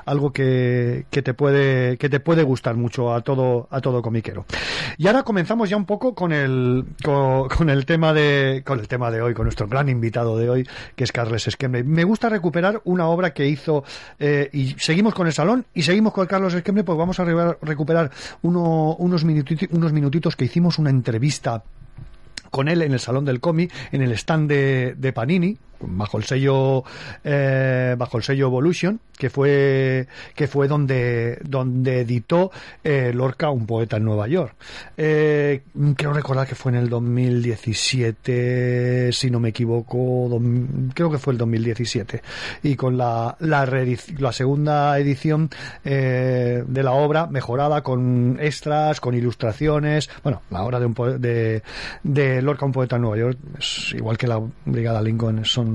algo que, que te puede que te puede gustar mucho a todo a todo comiquero. Y ahora comenzamos ya un poco con el con, con el tema de con el tema de hoy con nuestro gran invitado de hoy que es Carles Esquembre me gusta recuperar una obra que hizo eh, y seguimos con el salón y seguimos con Carlos Esquembre pues vamos a re- recuperar uno- unos minutitos unos minutitos que hicimos una entrevista con él en el salón del cómic, en el stand de, de Panini, bajo el sello eh, bajo el sello Evolution, que fue que fue donde donde editó eh, Lorca, un poeta en Nueva York. Eh, creo recordar que fue en el 2017, si no me equivoco, creo que fue el 2017, y con la la, la segunda edición eh, de la obra mejorada con extras, con ilustraciones, bueno, la obra de un de, de Lorca, un poeta en Nueva York, igual que la Brigada Lincoln, son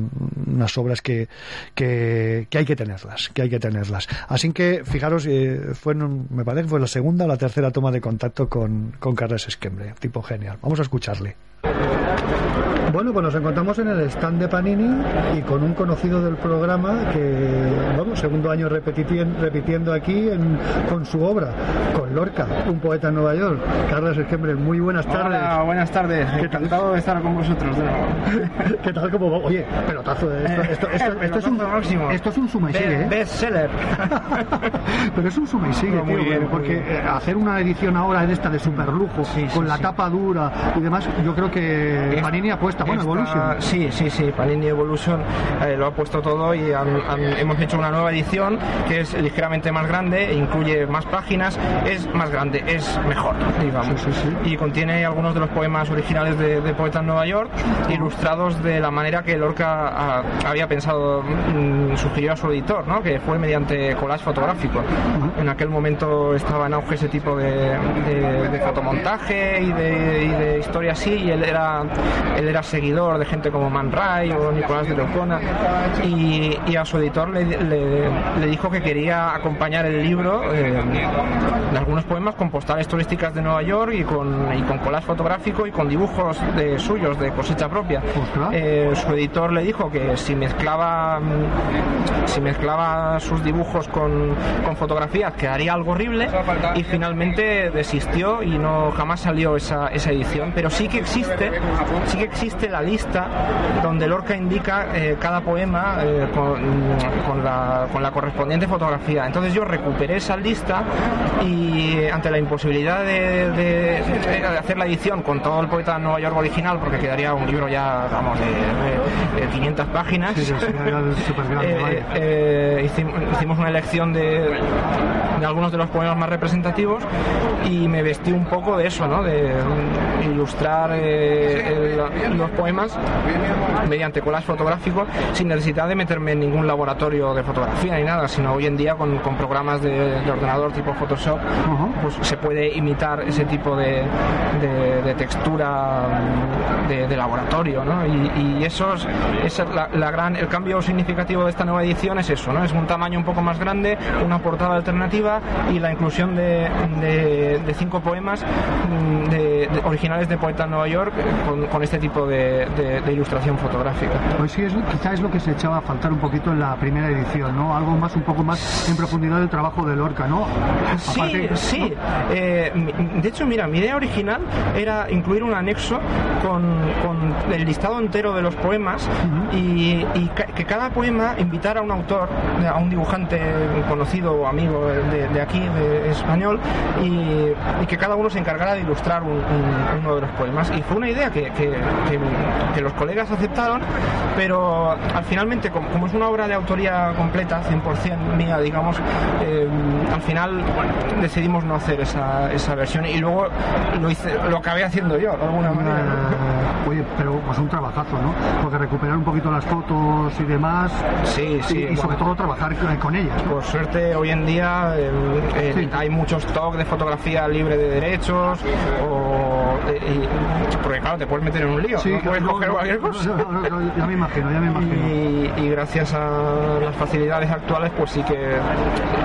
unas obras que, que, que hay que tenerlas, que hay que tenerlas. Así que, fijaros, eh, fue, en- me parece que fue la segunda o la tercera toma de contacto con, con Carles Esquembre, tipo genial. Vamos a escucharle. Bueno, pues nos encontramos en el stand de Panini y con un conocido del programa que, bueno, segundo año repitiendo aquí en- con su obra, con Lorca, un poeta en Nueva York. Carlos Esquembre, muy buenas tardes. Hola, buenas tardes. ¿Qué tal? Encantado de estar con vosotros de nuevo. [laughs] ¿Qué tal? ¿Cómo va? Oye, pelotazo. eh, Esto, esto, esto, [laughs] esto es un, máximo. esto es un suma y sigue, ¿eh? Bestseller. [laughs] Pero es un suma y sigue, tío, bien, muy porque eh, hacer una edición ahora de esta de superlujo, Sí, sí, con la sí. tapa dura y demás, yo creo que Panini apuesta, esta- Evolution. Sí, sí, sí. Panini Evolution eh, lo ha puesto todo y han- han- hemos hecho una nueva edición que es ligeramente más grande, incluye más páginas, es más grande, es mejor, digamos. Sí, sí, sí. Y contiene algunos de los poemas originales de, de Poeta en Nueva York, ilustrados de la manera que Lorca ah, había pensado, mm, sugirió a su editor, ¿no? que fue mediante collage fotográfico. En aquel momento estaba en auge ese tipo de, de- de fotomontaje y de, y de historia así, y él era, él era seguidor de gente como Man Ray o Nicolás de Locona y, y a su editor le, le- le dijo que quería acompañar el libro eh, de algunos poemas con postales turísticas de Nueva York y con, y con collage fotográfico y con dibujos de suyos de cosecha propia. Eh, su editor le dijo que si mezclaba mm, si mezclaba sus dibujos con, con fotografías quedaría algo horrible y finalmente desistió y no jamás salió esa, esa edición. Pero sí que existe sí que existe la lista donde Lorca indica eh, cada poema eh, con, con la, con la correspondiente fotografía. Entonces yo recuperé esa lista y ante la imposibilidad de, de- de hacer la edición con todo el poeta de Nueva York original porque quedaría un libro ya vamos de, de- de 500 páginas Sí, [laughs] grande, eh, eh, hicimos, hicimos una elección de, de algunos de los poemas más representativos y me vestí un poco de eso, ¿no? de ilustrar eh, el- los poemas mediante collage fotográfico sin necesidad de meterme en ningún laboratorio de fotografía ni nada, sino hoy en día con, con programas de, de ordenador tipo Photoshop pues se puede imitar ese tipo de, de- de textura de, laboratorio, ¿no? Y, y eso es, la, la gran, el cambio significativo de esta nueva edición es eso, ¿no? Es un tamaño un poco más grande, una portada alternativa y la inclusión de, de- cinco poemas mm, originales de Poeta en Nueva York eh, con, con este tipo de, de- de ilustración fotográfica. Pues sí, es, quizá es lo que se echaba a faltar un poquito en la primera edición, ¿no? Algo más, un poco más en profundidad del trabajo de Lorca, ¿no? Sí, Aparte- sí. Eh, mi- de hecho, mira, mi idea original era incluir un anexo con, con el listado entero de los poemas y, y ca- que cada poema invitara a un autor, a un dibujante conocido o amigo de, de aquí, de español, y, y que cada uno se encargara de ilustrar un- un- uno de los poemas. Y fue una idea que, que- que- que los colegas aceptaron, pero al finalmente, como, como es una obra de autoría completa, 100% mía, digamos, eh, al final decidimos no hacer esa, esa versión y luego lo hice, lo acabé haciendo yo de alguna manera. oye, pero pues un trabajazo, ¿no? Porque recuperar un poquito las fotos y demás. Sí, sí, Y, y sobre bueno. todo trabajar con- ellas. ¿no? Por suerte hoy en día eh, eh, Sí. hay muchos stock de fotografía libre de derechos o porque claro te puedes meter en un lío, no puedes no, coger no, cualquier no, cosa. no, no, no, ya me imagino, ya me imagino. Y, y gracias a las facilidades actuales pues sí que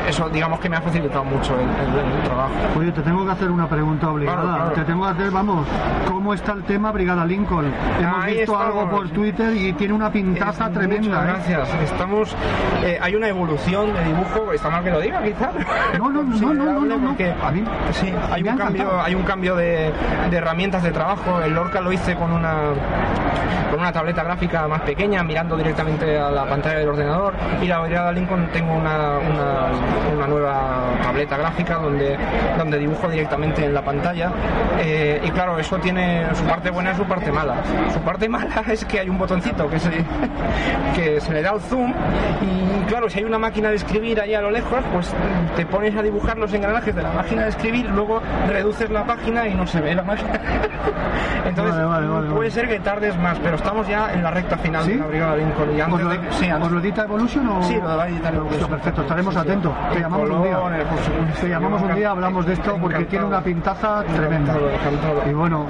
eso digamos que me ha facilitado mucho el, el- el trabajo. Oye, te tengo que hacer una pregunta obligada. Claro, claro. Te tengo que hacer, vamos, ¿cómo está el tema Brigada Lincoln? Hemos Ahí visto estamos. algo por Twitter y tiene una pintaza Es- tremenda. Muchas ¿eh? gracias. Estamos, eh, hay una evolución de dibujo, está mal que lo diga quizá. No, no, no, no, no, no, no. Porque A mí sí, hay un cambio, hay un cambio de, de herramientas de trabajo. El Lorca lo hice con una con una tableta gráfica más pequeña, mirando directamente a la pantalla del ordenador. Y la Brigada Lincoln tengo una, una, una nueva tableta gráfica donde, donde dibujo directamente en la pantalla. Eh, y claro, eso tiene su parte buena y su parte mala. Su parte [laughs] mala es que hay un botoncito que se, [laughs] que se le da al zoom y claro, si hay una máquina de escribir ahí a lo lejos, pues te pones a dibujar los engranajes de la máquina de escribir, luego reduces la página y no se ve la máquina. [laughs] Entonces Vale, vale, vale, puede vale. Ser que tardes más, pero estamos ya en la recta final ¿Sí? de la Brigada Lincoln y ¿Os antes lo, de sí, antes- os lo edita Evolution o...? Sí, lo va a editar Evolution. Hostia, Perfecto, estaremos Sí, sí. atentos. Te llamamos un día. colores, por supuesto. Te llamamos un día, hablamos de esto porque Encantado. tiene una pintaza tremenda. Encantado, encantado. Y bueno,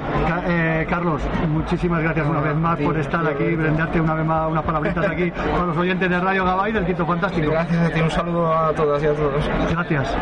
eh, Carlos, muchísimas gracias una vez más por estar aquí, brindarte una vez más unas palabritas aquí con los oyentes de Radio Gabay del Quinto Fantástico. Gracias a ti, un saludo a todas y a todos. Gracias.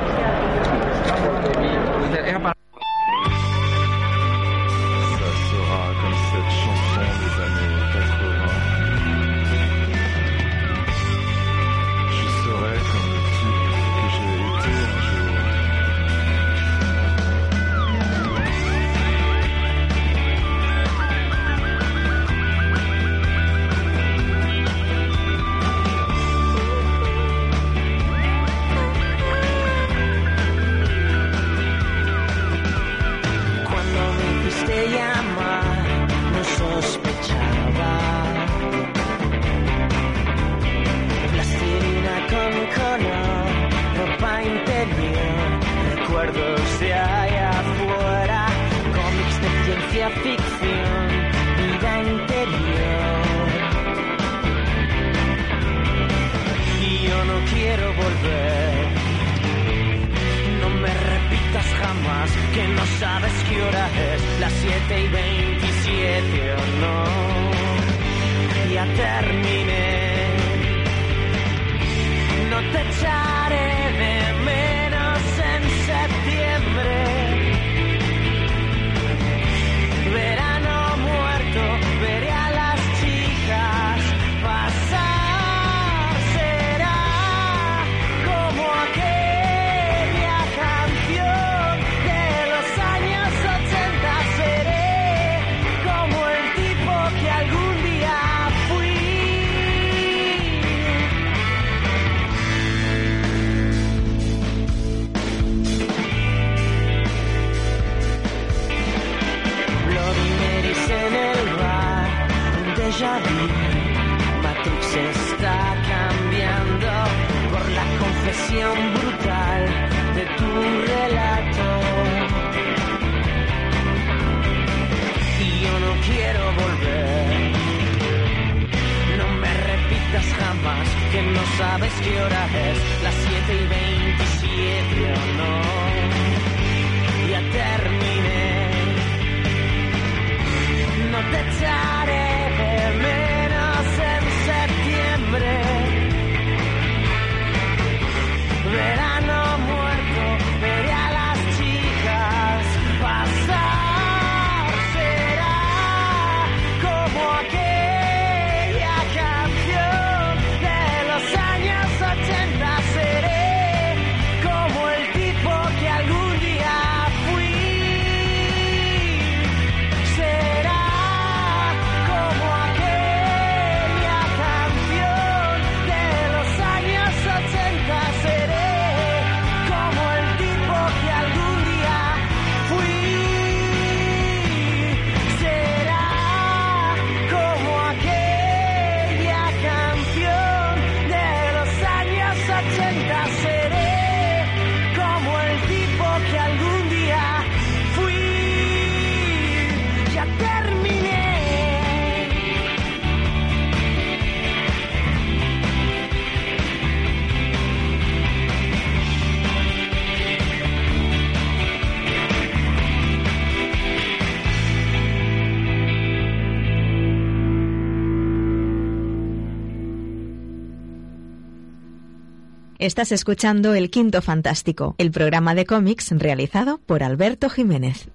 Estás escuchando El Quinto Fantástico, el programa de cómics realizado por Alberto Jiménez.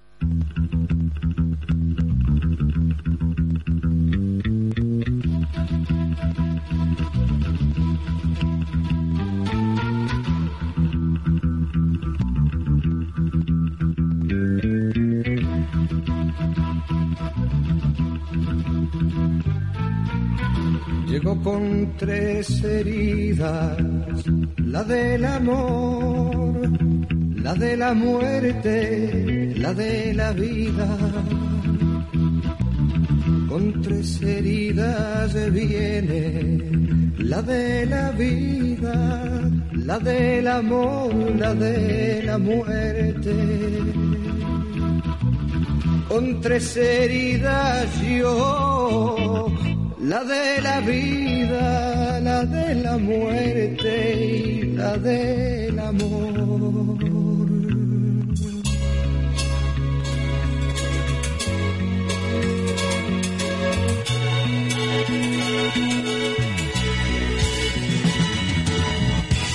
Llegó con tres heridas, la del amor, la de la muerte, la de la vida. Con tres heridas viene la de la vida, la del amor, la de la muerte. Con tres heridas yo la de la vida, la de la muerte y la del amor.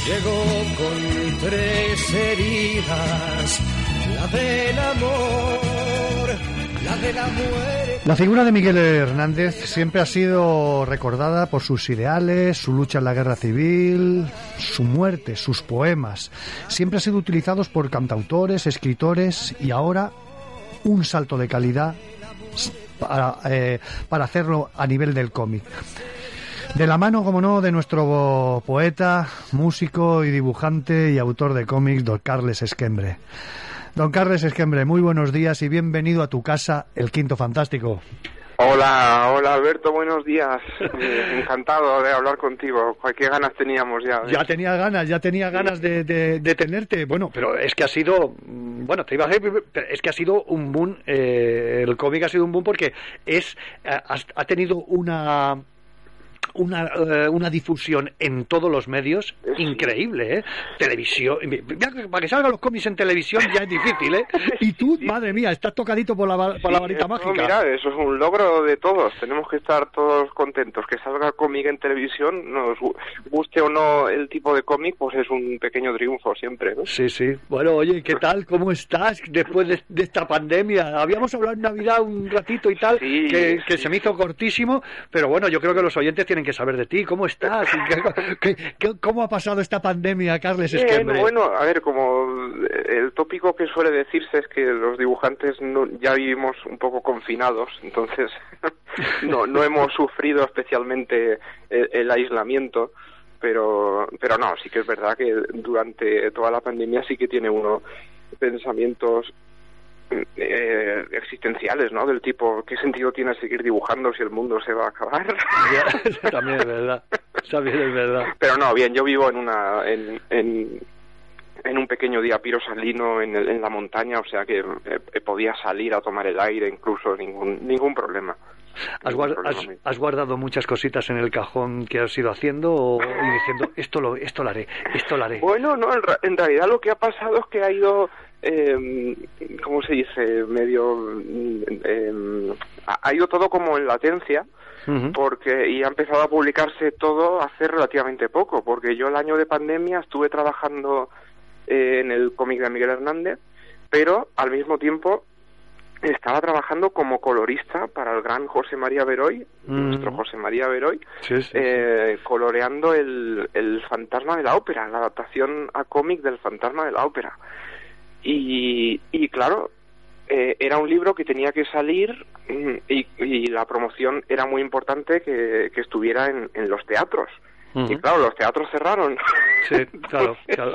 Llegó con tres heridas, la del amor, la figura de Miguel Hernández siempre ha sido recordada por sus ideales, su lucha en la guerra civil, su muerte, sus poemas. Siempre ha sido utilizados por cantautores, escritores y ahora un salto de calidad para, eh, para hacerlo a nivel del cómic. De la mano, como no, de nuestro poeta, músico y dibujante y autor de cómics, don Carles Esquembre. Don Carles Esquembre, muy buenos días y bienvenido a tu casa, El Quinto Fantástico. Hola, hola Alberto, buenos días. Eh, encantado de hablar contigo. ¿Qué ganas teníamos ya? Ya tenía ganas, ya tenía ganas de, de- de tenerte. Bueno, pero es que ha sido, mm, bueno, te iba a decir, pero es que ha sido un boom. eh, el cómic ha sido un boom porque es eh, ha, ha tenido una una, eh, una difusión en todos los medios increíble, ¿eh? Televisión, para que salgan los cómics en televisión ya es difícil, ¿eh? [laughs] Y tú, madre mía, estás tocadito por la, por la varita eso, mágica. Mira, eso es un logro de todos. Tenemos que estar todos contentos. Que salga cómic en televisión, nos gu- guste o no el tipo de cómic, pues es un pequeño triunfo siempre. ¿no? Sí, sí. Bueno, oye, ¿qué tal? ¿Cómo estás después de, de esta pandemia? Habíamos hablado en Navidad un ratito y tal, que, que se me hizo cortísimo, pero bueno, yo creo que los oyentes tienen que saber de ti. ¿Cómo estás? ¿Y qué- [laughs] qué- qué- ¿Cómo ha pasado esta pandemia, Carles Bien, Esquembre? bueno, a ver, como el tópico que suele decirse es que los dibujantes no- ya vivimos un poco confinados, entonces [laughs] no, no hemos [laughs] sufrido especialmente el, el aislamiento, pero, pero no, sí que es verdad que durante toda la pandemia sí que tiene uno pensamientos eh, existenciales, ¿no? Del tipo, ¿qué sentido tiene seguir dibujando si el mundo se va a acabar? También es verdad. También es verdad. Pero no, bien, yo vivo en una en, en, en un pequeño diapiro salino en, el- en la montaña, o sea que eh, eh, podía salir a tomar el aire incluso ningún ningún problema. ¿Has, guardado muchas cositas en el cajón que has ido haciendo o, y diciendo esto lo, esto lo haré, esto lo haré? Bueno, no, en, ra- en realidad lo que ha pasado es que ha ido, eh, ¿cómo se dice? Medio, eh, ha ido todo como en latencia, porque y ha empezado a publicarse todo hace relativamente poco, porque yo el año de pandemia estuve trabajando eh, en el cómic de Miguel Hernández, pero al mismo tiempo estaba trabajando como colorista para el gran José María Beroy, Mm. nuestro José María Beroy, Sí, sí, sí. eh, coloreando el, el fantasma de la ópera, la adaptación a cómic del fantasma de la ópera. Y, y claro, eh, era un libro que tenía que salir mm, y, y la promoción era muy importante que, que estuviera en, en los teatros. Y claro, los teatros cerraron. Sí, claro, [laughs] claro.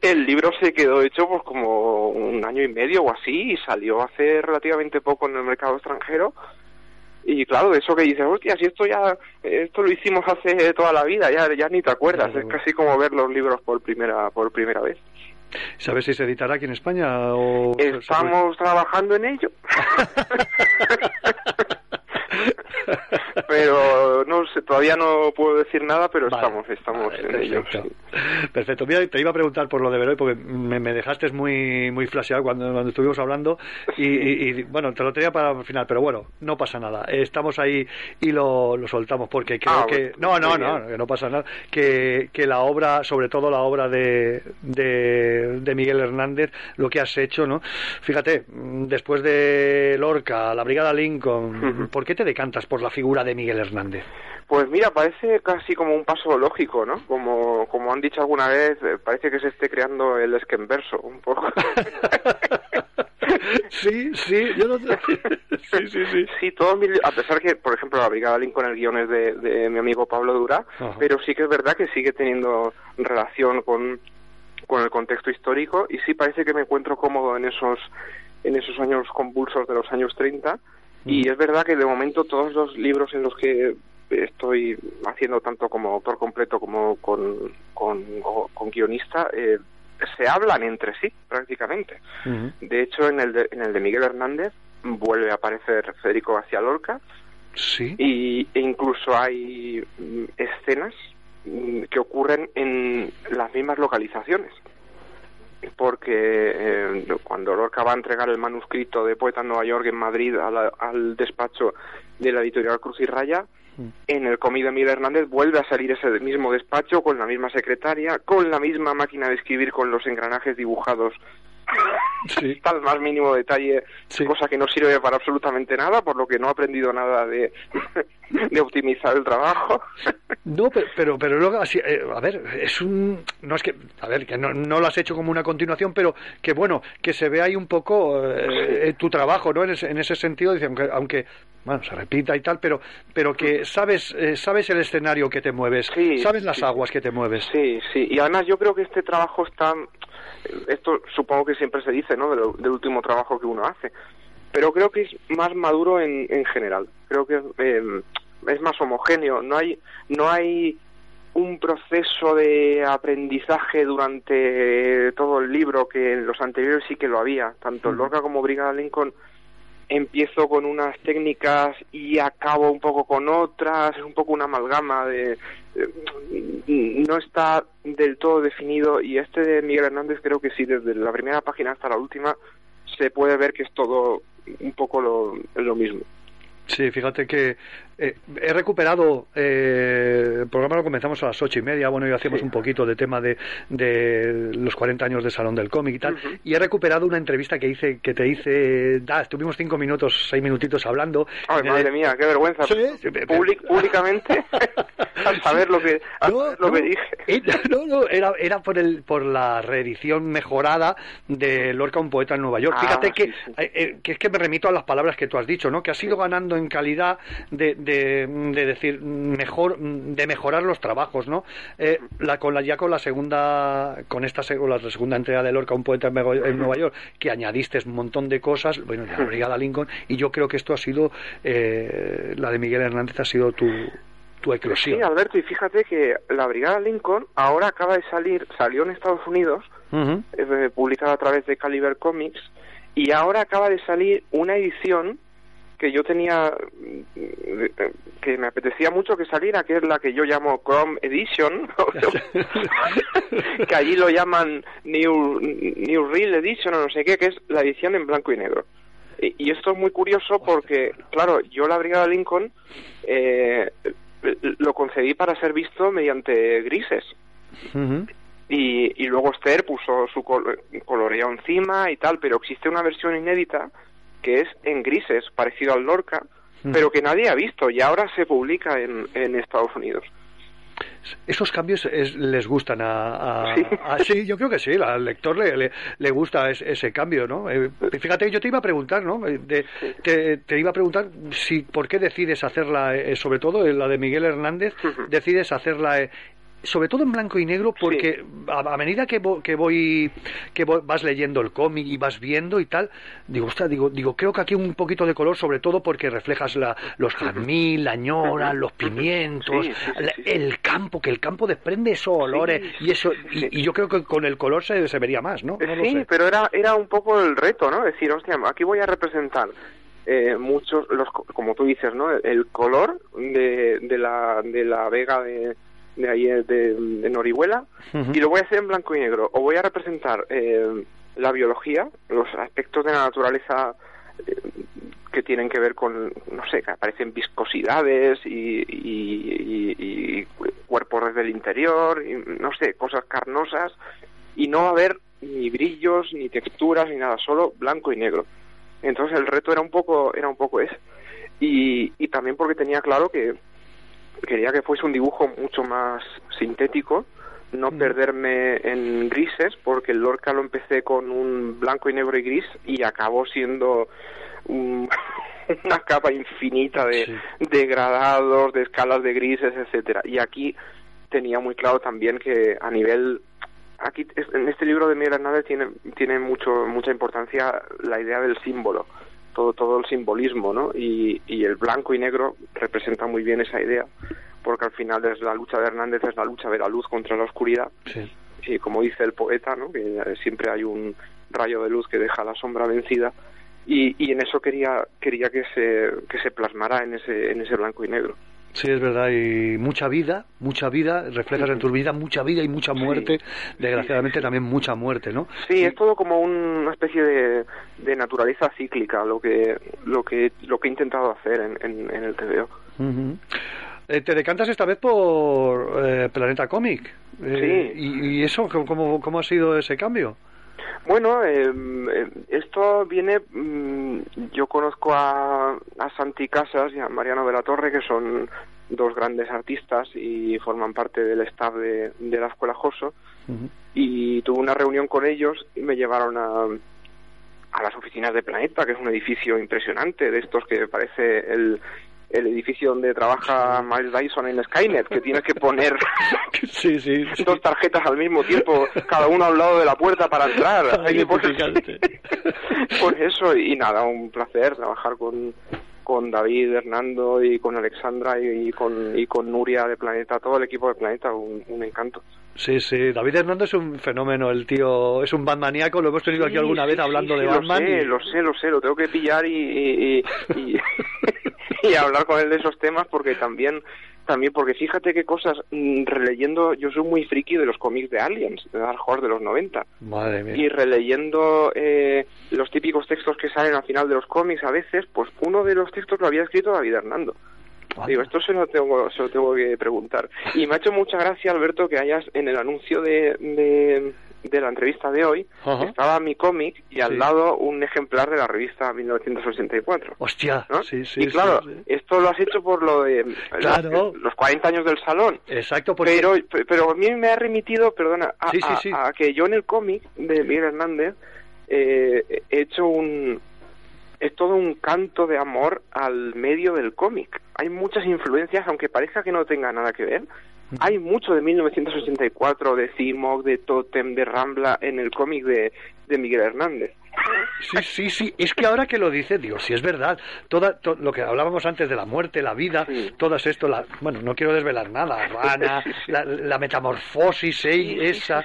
El libro se quedó hecho pues como un año y medio o así y salió hace relativamente poco en el mercado extranjero. Y claro, de eso que dices, hostia, si esto ya, esto lo hicimos hace toda la vida, ya, ya ni te acuerdas. Claro. Es casi como ver los libros por primera, por primera vez. ¿Sabes si se editará aquí en España o...? Estamos trabajando en ello. [laughs] pero no sé, todavía no puedo decir nada, pero Vale, estamos, estamos en ello. Perfecto. Perfecto. Mira, te iba a preguntar por lo de Veroy porque me, me dejaste muy muy flasheado cuando, cuando estuvimos hablando y, y- y, bueno, te lo tenía para el final, pero bueno, no pasa nada. Estamos ahí y lo, lo soltamos porque creo Ah, que... No, no, no, bien. que no pasa nada. Que, que la obra, sobre todo la obra de, de, de Miguel Hernández, lo que has hecho, ¿no? Fíjate, mm, después de Lorca, la Brigada Lincoln, ¿por qué te decantas por la figura de Miguel Hernández? Pues mira, parece casi como un paso lógico, ¿no? Como, como han dicho alguna vez, eh, parece que se esté creando el esquenverso, un poco. [laughs] sí, sí, yo no [laughs] Sí, sí, sí. Sí, a pesar que, por ejemplo, la Brigada Lincoln, el guion es de, de mi amigo Pablo Durá, Ajá. pero sí que es verdad que sigue teniendo relación con, con el contexto histórico y sí parece que me encuentro cómodo en esos, en esos años convulsos de los años 30 y es verdad que de momento todos los libros en los que estoy haciendo tanto como autor completo como con, con, guionista eh, se hablan entre sí prácticamente. De hecho, en el de, en el de Miguel Hernández vuelve a aparecer Federico García Lorca Sí. y, e incluso hay mm, escenas mm, que ocurren en las mismas localizaciones. Porque eh, cuando Lorca va a entregar el manuscrito de Poeta en Nueva York en Madrid la- al despacho de la editorial Cruz y Raya, en el cómic de Miguel Hernández vuelve a salir ese mismo despacho con la misma secretaria, con la misma máquina de escribir con los engranajes dibujados el [laughs] más mínimo detalle, cosa que no sirve para absolutamente nada, por lo que no he aprendido nada de, [laughs] de optimizar el trabajo. [laughs] No, pero, pero, pero luego, así, eh, a ver, es un. No es que. A ver, que no, no lo has hecho como una continuación, pero que bueno, que se ve ahí un poco eh, tu trabajo, ¿no? En ese, en ese sentido, dice, aunque, aunque, bueno, se repita y tal, pero, pero que sabes, eh, sabes el escenario que te mueves, sabes las aguas que te mueves. Sí, sí, y además yo creo que este trabajo está, esto supongo que siempre se dice, ¿no? Del, del último trabajo que uno hace, pero creo que es más maduro en, en general, creo que eh, es más homogéneo, no hay, no hay un proceso de aprendizaje durante todo el libro que en los anteriores sí que lo había, tanto Lorca como Brigada Lincoln empiezo con unas técnicas y acabo un poco con otras, es un poco una amalgama de, de- no está del todo definido y este de Miguel Hernández creo que sí, desde la primera página hasta la última se puede ver que es todo un poco lo mismo. Sí, fíjate que eh, he recuperado, eh, el programa lo comenzamos a las ocho y media, bueno, y hacemos un poquito de tema de, de los 40 años de Salón del Cómic y tal, y he recuperado una entrevista que hice, que te hice, da, estuvimos cinco minutos, seis minutitos hablando. Ay, el- madre mía, qué vergüenza. Sí, Public- públicamente [laughs] a saber lo que, lo que dije. Eh, No, no, era, era por, el, por la reedición mejorada de Lorca, un poeta en Nueva York. Ah, Fíjate que, sí, eh, eh, que es que me remito a las palabras que tú has dicho, ¿no? Que has ido ganando en calidad de, de, de decir, mejor, de mejorar los trabajos, ¿no? Eh, la, con la, ya con la segunda, con esta con la segunda entrega de Lorca, un poeta en, Nueva York, que añadiste un montón de cosas, bueno, la Brigada Lincoln, y yo creo que esto ha sido, eh, la de Miguel Hernández ha sido tu, tu eclosión. Sí, Alberto, y fíjate que la Brigada Lincoln ahora acaba de salir, salió en Estados Unidos, eh, publicada a través de Caliber Comics, y ahora acaba de salir una edición que yo tenía, que me apetecía mucho que saliera, que es la que yo llamo Chrome Edition, [laughs] [laughs] que allí lo llaman New, New Real Edition o no sé qué, que es la edición en blanco y negro. Y, y esto es muy curioso porque, claro, yo la Brigada Lincoln eh, lo concebí para ser visto mediante grises. Y, y luego Esther puso su col- coloreo encima y tal, pero existe una versión inédita que es en grises, parecido al Lorca, pero que nadie ha visto y ahora se publica en, en Estados Unidos. Esos cambios es- les gustan a, a- a- sí, yo creo que sí, al lector le, le, le gusta es- ese cambio, ¿no? Eh, fíjate, yo te iba a preguntar, ¿no? Eh, te, te iba a preguntar si por qué decides hacerla, eh, sobre todo en la de Miguel Hernández, decides hacerla eh, sobre todo en blanco y negro porque a, a medida que, vo- que voy que vo- vas leyendo el cómic y vas viendo y tal digo ostras, digo digo creo que aquí un poquito de color sobre todo porque reflejas la, los jazmín la ñora los pimientos Sí, sí, sí, la- el campo que el campo desprende esos olores y eso y, y yo creo que con el color se, se vería más no, No sí, sé. pero era, era un poco el reto, ¿no? Decir, hostia, aquí voy a representar eh, muchos, los, co- como tú dices, ¿no? El color de, de, la, de la vega de, de ahí de, de Norihuela Ujú. y lo voy a hacer en blanco y negro. O voy a representar eh, la biología, los aspectos de la naturaleza eh, que tienen que ver con, no sé, que aparecen viscosidades y, y- y- y cuerpos desde el interior, y, no sé, cosas carnosas, y no va a haber ni brillos, ni texturas, ni nada, solo blanco y negro. Entonces el reto era un poco, era un poco ese. Y, y también porque tenía claro que quería que fuese un dibujo mucho más sintético, no perderme en grises, porque el Lorca lo empecé con un blanco y negro y gris y acabó siendo un- [laughs] una capa infinita de, de gradados, de escalas de grises, etcétera. Y aquí tenía muy claro también que a nivel aquí en este libro de Miguel Hernández tiene tiene mucho mucha importancia la idea del símbolo todo todo el simbolismo no y, y el blanco y negro representa muy bien esa idea porque al final es la lucha de Hernández es la lucha de la luz contra la oscuridad. Sí. y como dice el poeta no que siempre hay un rayo de luz que deja la sombra vencida. Y, y en eso quería quería que se que se plasmara en ese en ese blanco y negro Sí, es verdad, y mucha vida, mucha vida, reflejas en tu vida mucha vida y mucha muerte, desgraciadamente también mucha muerte, ¿no? Sí, es todo como un- una especie de, de naturaleza cíclica lo que lo que lo que he intentado hacer en, en, en el TVO. Ujú. Eh, te decantas esta vez por eh, Planeta Comic. Eh, y, y eso cómo, cómo ha sido ese cambio? Bueno, eh, eh, esto viene. mm, yo conozco a, a Santi Casas y a Mariano de la Torre, que son dos grandes artistas y forman parte del staff de, de la Escuela Joso. Y tuve una reunión con ellos y me llevaron a, a las oficinas de Planeta, que es un edificio impresionante, de estos que parece el, el edificio donde trabaja Miles Dyson en Skynet, que tienes que poner [laughs] sí, sí, dos tarjetas al mismo tiempo, cada uno a un lado de la puerta para entrar. Hay que poner- [laughs] Pues eso, y nada, un placer trabajar con, con David, Hernando y con Alexandra y, y con, y con Nuria de Planeta, todo el equipo de Planeta, un, un encanto. Sí, sí, David Hernández es un fenómeno, el tío es un batmaníaco, lo hemos tenido aquí Sí, alguna sí, vez sí, hablando sí, de Batman. Lo sé, y- lo sé, lo sé, lo tengo que pillar y, y, [laughs] [laughs] y, hablar con él de esos temas porque también, también porque fíjate qué cosas, mm, releyendo, yo soy muy friki de los cómics de Aliens, de Dark Horse de los 90. Madre mía. Y releyendo eh, los típicos textos que salen al final de los cómics a veces, pues uno de los textos lo había escrito David Hernando. Digo, esto se lo tengo, se lo tengo que preguntar. Y me ha hecho mucha gracia, Alberto, que hayas en el anuncio de, de, de la entrevista de hoy, estaba mi cómic y al Sí. lado un ejemplar de la revista 1984. Hostia, ¿no? sí, sí. y claro, sí. esto lo has hecho por lo de Claro. los, los 40 años del salón. Exacto, porque... Pero, pero a mí me ha remitido, perdona, a que yo en el cómic de Miguel Hernández eh, he hecho un... Es todo un canto de amor al medio del cómic. Hay muchas influencias, aunque parezca que no tenga nada que ver. Hay mucho de 1984, de Cimog, de Totem, de Rambla en el cómic de, de Miguel Hernández. Sí, sí, sí. Es que ahora que lo dice, digo, si es verdad. Toda, to- lo que hablábamos antes de la muerte, la vida, todas esto, la, bueno, no quiero desvelar nada. [laughs] Rana, la, la metamorfosis, eh, esa.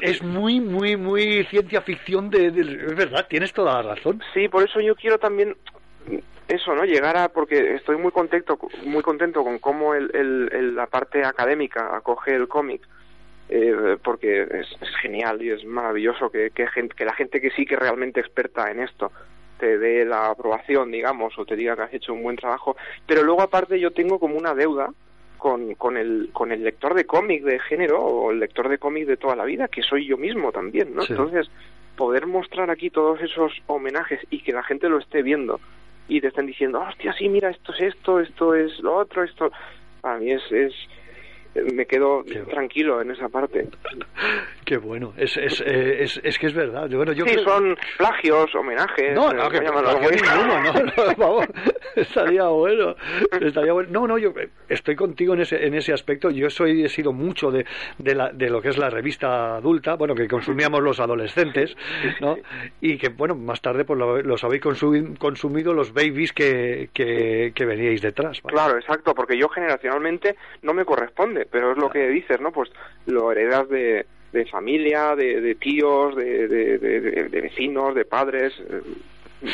Es muy, muy, muy ciencia ficción de, de- Es verdad, tienes toda la razón. Sí, por eso yo quiero también eso, ¿no? Llegar a porque estoy muy contento, muy contento con cómo el, el- el- la parte académica acoge el cómic. eh, porque es, es genial y es maravilloso que, que, gente, que la gente que sí que es realmente experta en esto te dé la aprobación, digamos, o te diga que has hecho un buen trabajo. Pero luego, aparte, yo tengo como una deuda con, con, el, con el lector de cómic de género o el lector de cómic de toda la vida, que soy yo mismo también, ¿no? Sí. Entonces, poder mostrar aquí todos esos homenajes y que la gente lo esté viendo y te estén diciendo, hostia, sí, mira, esto es esto, esto es lo otro, esto... Para mí es... es me quedo tranquilo en esa parte. Qué bueno. Es, es, eh, es, es que es verdad. Bueno, yo sí, creo- son plagios, homenajes... No, eh, no, que plagio ninguno, no, no, favor. [laughs] Estaría bueno. Estaría bueno. No, no, yo estoy contigo en ese, en ese aspecto. Yo soy, he sido mucho de, de, la, de lo que es la revista adulta, bueno, que consumíamos los adolescentes, ¿no? Y que, bueno, más tarde pues lo- los habéis consumi- consumido los babies que, que, que veníais detrás. ¿vale? Claro, exacto, porque yo generacionalmente no me corresponde, pero es lo que dices, ¿no? Pues lo heredas de, de familia, de, de tíos, de, de, vecinos, de padres. eh,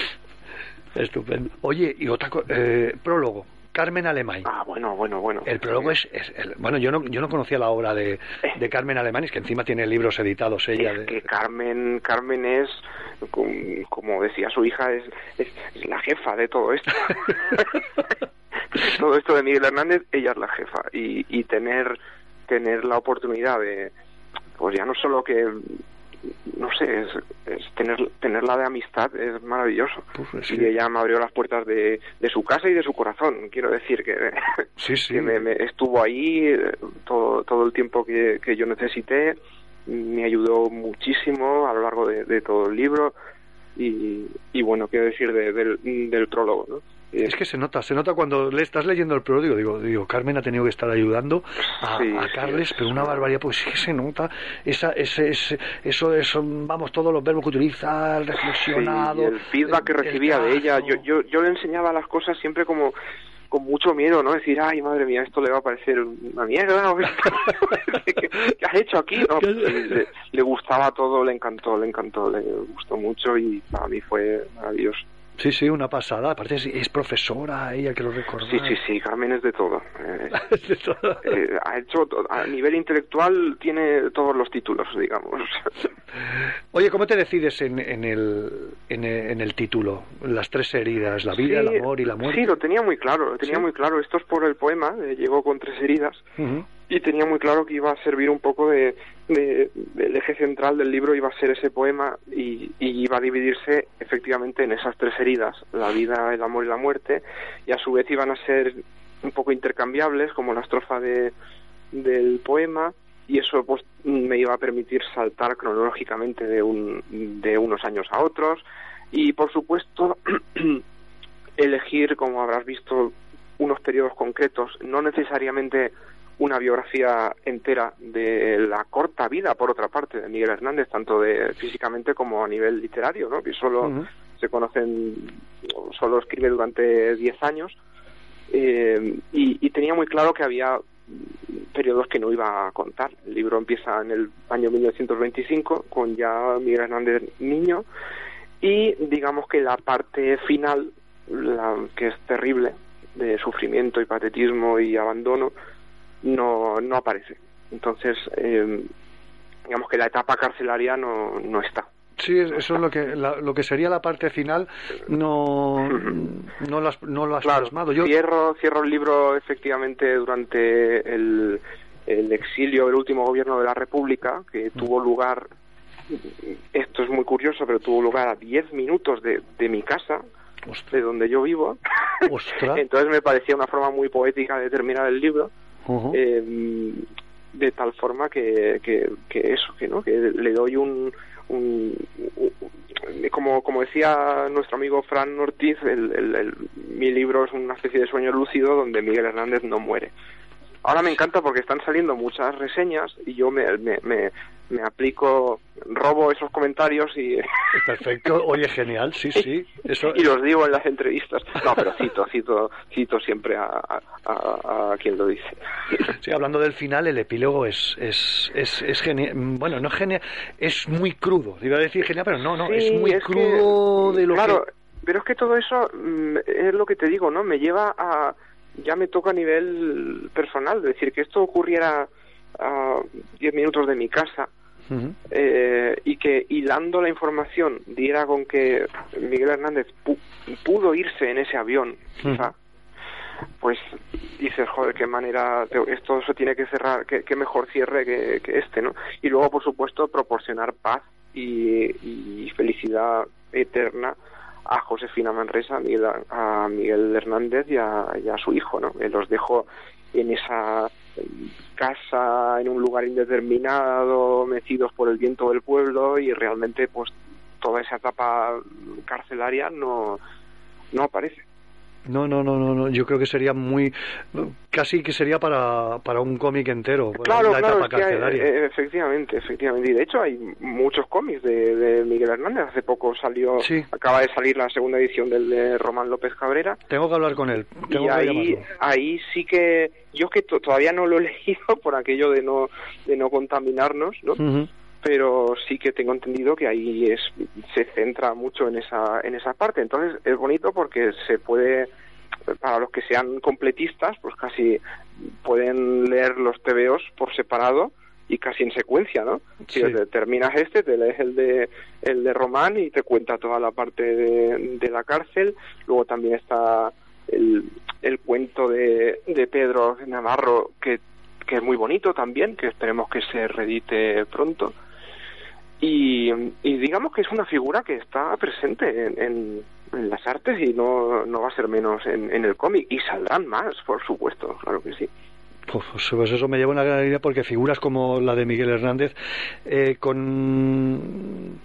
Estupendo. Oye, y otra cosa, eh, prólogo. Carmen Alemán. Ah, bueno, bueno, bueno. El prólogo es, es- el- bueno, yo no, yo no conocía la obra de, de Carmen Alemán, es que encima tiene libros editados ella. Es de- que Carmen, Carmen es, com- como decía su hija, es, es, es la jefa de todo esto. [laughs] todo esto de Miguel Hernández, ella es la jefa. Y, y tener, tener la oportunidad de, pues ya no solo que, no sé, es, es tener, tenerla de amistad es maravilloso. Y ella me abrió las puertas de, de su casa y de su corazón. Quiero decir que, que me, me estuvo ahí eh, todo, todo el tiempo que, que yo necesité me ayudó muchísimo a lo largo de, de todo el libro y, y bueno, quiero decir de- del, del prólogo, ¿no? Es que se nota, se nota cuando le estás leyendo el prólogo, digo, digo, Carmen ha tenido que estar ayudando a, Sí, a Carles, es- pero una barbaridad, pues sí que se nota esa, ese, ese- eso, eso, vamos, todos los verbos que utiliza, el reflexionado. Sí, el feedback que el recibía de ella, yo, yo, yo le enseñaba las cosas siempre como con mucho miedo, ¿no? Decir, ay, madre mía, esto le va a parecer una mierda, [laughs] ¿qué, qué has hecho aquí? No, y le, le gustaba todo, le encantó, le encantó, le gustó mucho y para mí fue maravilloso. Sí, sí, una pasada. Aparte es, es profesora, ella que lo recordaba. Sí, sí, sí, Carmen es de todo. [laughs] Eh, eh, ha hecho, a nivel intelectual tiene todos los títulos, digamos. [laughs] Oye, ¿cómo te decides en, en, el, en, el, en el título? Las tres heridas, la vida, Sí, el amor y la muerte. Sí, lo tenía muy claro, lo tenía ¿Sí? muy claro. Esto es por el poema, eh, llegó con tres heridas. Ujú. Y tenía muy claro que iba a servir un poco de, de- del eje central del libro iba a ser ese poema y, y iba a dividirse efectivamente en esas tres heridas la vida el amor y la muerte y a su vez iban a ser un poco intercambiables como la estrofa de del poema y eso pues me iba a permitir saltar cronológicamente de un de unos años a otros. Y por supuesto [clears throat] elegir como habrás visto unos periodos concretos no necesariamente una biografía entera de la corta vida, por otra parte, de Miguel Hernández, tanto de físicamente como a nivel literario, ¿no? que solo se conocen, solo escribe durante 10 años, eh, y, y tenía muy claro que había periodos que no iba a contar. El libro empieza en el año 1925, con ya Miguel Hernández niño, y digamos que la parte final, la que es terrible, de sufrimiento y patetismo y abandono, no, no aparece. Entonces, eh, digamos que la etapa carcelaria no, no está. Sí, es- eso es lo que la- lo que sería la parte final no [laughs] no las no lo has plasmado. Yo Cierro, cierro el libro efectivamente durante el, el exilio del último gobierno de la República, que tuvo lugar, esto es muy curioso, pero tuvo lugar a 10 minutos de, de mi casa, de donde yo vivo. [laughs] Entonces me parecía una forma muy poética de terminar el libro. Eh, de tal forma que, que, eso, que no, que le doy un, un- como, como decía nuestro amigo Fran Ortiz, el- el- mi libro es una especie de sueño lúcido donde Miguel Hernández no muere. Ahora me encanta porque están saliendo muchas reseñas y yo me, me, me, me aplico, robo esos comentarios y... [laughs] Perfecto, oye, genial, sí, sí. Eso... y los digo en las entrevistas. No, pero cito, cito, cito siempre a, a, a, a quien lo dice. Sí, hablando del final, el epílogo es, es, es, es genial. Bueno, no genial, es muy crudo. Iba a decir genial, pero no, no, Sí, es muy es crudo que- de lo claro, que... pero es que todo eso mm, es lo que te digo, ¿no? Me lleva a... Ya me toca a nivel personal, es decir, que esto ocurriera a 10 minutos de mi casa Ujú. eh, y que hilando la información diera con que Miguel Hernández pu- pudo irse en ese avión, quizá, pues dices, joder, qué manera, esto se tiene que cerrar, qué, qué mejor cierre que, que este, ¿no? Y luego, por supuesto, proporcionar paz y, y felicidad eterna a Josefina Manresa, a Miguel, Hernández y a, y a su hijo, ¿no? Los dejo en esa casa, en un lugar indeterminado, mecidos por el viento del pueblo y realmente, pues, toda esa etapa carcelaria no, no aparece. No, no, no, no, no, yo creo que sería muy... Casi que sería para, para un cómic entero, Claro, la claro, etapa hay- carcelaria. eh, efectivamente, efectivamente. Y de hecho hay muchos cómics de, de Miguel Hernández. Hace poco salió, acaba de salir la segunda edición del de Román López Cabrera. Tengo que hablar con él. Tengo y que ahí, llamarlo. ahí sí que, yo es que to- todavía no lo he [laughs] leído por aquello de no, de no contaminarnos, ¿no? Pero sí que tengo entendido que ahí es se centra mucho en esa en esa parte. Entonces es bonito porque se puede para los que sean completistas pues casi pueden leer los TVOs por separado y casi en secuencia no si te- terminas este te lees el de el de Román y te cuenta toda la parte de, de la cárcel. Luego también está el, el cuento de, de Pedro Navarro que que es muy bonito también, que esperemos que se reedite pronto. Y, y digamos que es una figura que está presente en, en- las artes y no, no va a ser menos en, en el cómic. Y saldrán más, por supuesto, claro que sí. Pues, pues eso me lleva una gran idea porque figuras como la de Miguel Hernández eh, con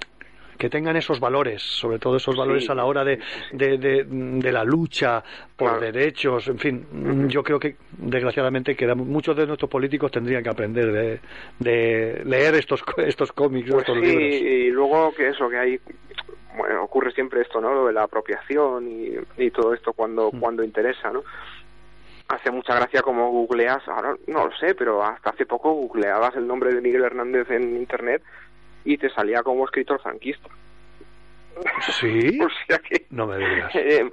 que tengan esos valores, sobre todo esos valores Sí, a la hora de, de, de- de la lucha por derechos, en fin, yo creo que desgraciadamente que muchos de nuestros políticos tendrían que aprender de, de leer estos [laughs] estos cómics, Pues estos sí, libros. y luego que eso, que hay, bueno, ocurre siempre esto, ¿no? Lo de la apropiación y, y todo esto cuando, Mm. cuando interesa, ¿no? Hace mucha gracia como googleas, ahora no lo sé, pero hasta hace poco googleabas el nombre de Miguel Hernández en internet y te salía como escritor franquista. Sí, [laughs] o sea que no me digas. eh,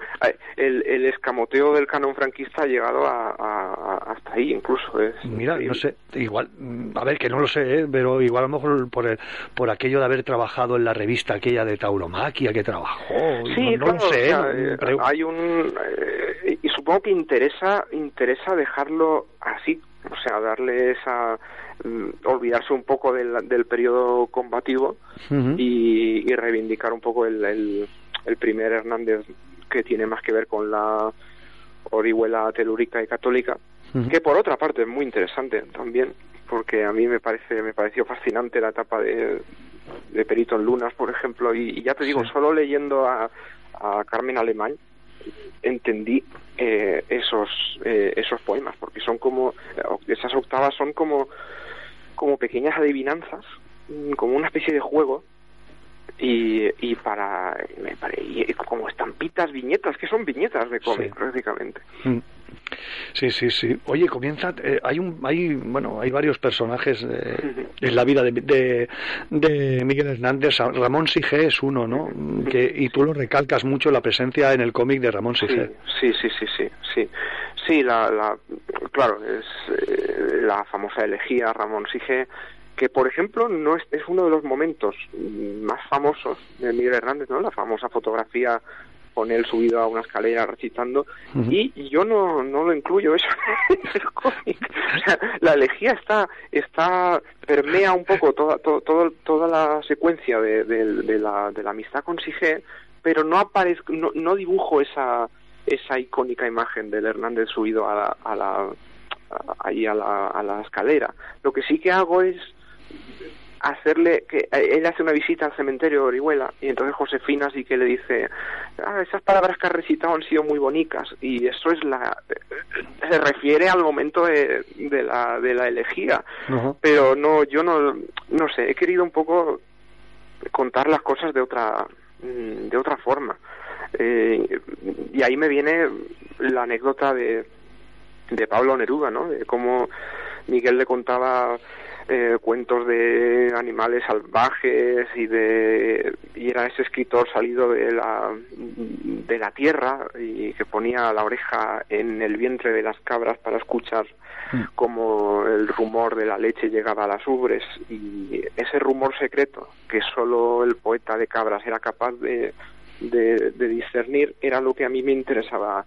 el, el escamoteo del canon franquista ha llegado a, a- a- hasta ahí incluso. Es Mira, no increíble. sé, igual, mm, a ver, que no lo sé, ¿eh? pero igual a lo mejor por, el- por aquello de haber trabajado en la revista aquella de Tauromaquia que trabajó, Sí, no, no claro, lo sé, o sea, no, eh, pero- hay un eh, y supongo que interesa interesa dejarlo así, o sea, darle esa olvidarse un poco del, del periodo combativo y, y reivindicar un poco el, el, el primer Hernández que tiene más que ver con la Orihuela telúrica y católica, que por otra parte es muy interesante también, porque a mí me parece me pareció fascinante la etapa de, de Perito en Lunas, por ejemplo, y, y ya te digo, solo leyendo a, a Carmen Alemán entendí eh, esos eh, esos poemas, porque son como esas octavas son como como pequeñas adivinanzas, mm, como una especie de juego y, y para y como estampitas, viñetas, que son viñetas de cómic Sí. prácticamente. Mm. Sí, sí, sí. Oye, comienza, eh, hay un, hay, bueno, hay varios personajes eh, en la vida de, de, de Miguel Hernández. Ramón Sige es uno, ¿no? Que, y tú lo recalcas mucho la presencia en el cómic de Ramón Sige. Sí, sí, sí, sí, sí. Sí, la, la, claro, es eh, la famosa elegía Ramón Sige, que por ejemplo no es, es uno de los momentos más famosos de Miguel Hernández, ¿no? La famosa fotografía con él subido a una escalera recitando y yo no, no lo incluyo [laughs] eso en el cómic. O sea, la elegía está está permea un poco toda todo, todo- toda la secuencia de, de- de la, de la amistad con Sige pero no aparezco no, no dibujo esa esa icónica imagen del Hernández subido a la, a la ahí a la, a la escalera lo que sí que hago es hacerle que eh, él hace una visita al cementerio de Orihuela y entonces Josefina sí que le dice ah, esas palabras que has recitado han sido muy bonitas y eso es la se refiere al momento de, de la de la elegía. Pero no yo no no sé he querido un poco contar las cosas de otra mm, de otra forma. Eh, y ahí me viene la anécdota de de Pablo Neruda no de cómo Miguel le contaba eh, cuentos de animales salvajes y de y era ese escritor salido de la de la tierra y que ponía la oreja en el vientre de las cabras para escuchar cómo el rumor de la leche llegaba a las ubres. Y ese rumor secreto que solo el poeta de cabras era capaz de, de, de discernir era lo que a mí me interesaba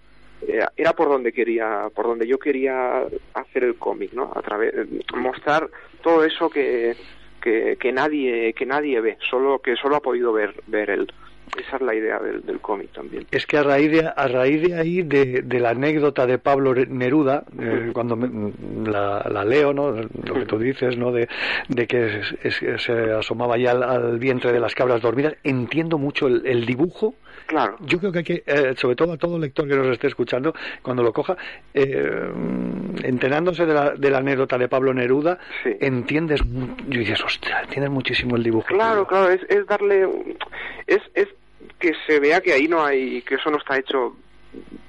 era, era por donde quería por donde yo quería hacer el cómic no a través mostrar todo eso que, que, que nadie que nadie ve solo que solo ha podido ver ver él esa es la idea del, del cómic también Es que a raíz de, a raíz de ahí, de, de la anécdota de Pablo Neruda, eh, cuando me- la, la leo, ¿no? lo que tú dices, ¿no? de, de que es- es- se asomaba ya al, al vientre de las cabras dormidas, entiendo mucho el, el dibujo. Claro. Yo creo que hay que, eh, sobre todo a todo lector que nos esté escuchando, cuando lo coja, eh, enterándose de la, de la anécdota de Pablo Neruda, entiendes, mu- y dices, hostia, entiendes muchísimo el dibujo. Claro, claro, es, es darle, es, es que se vea que ahí no hay, que eso no está hecho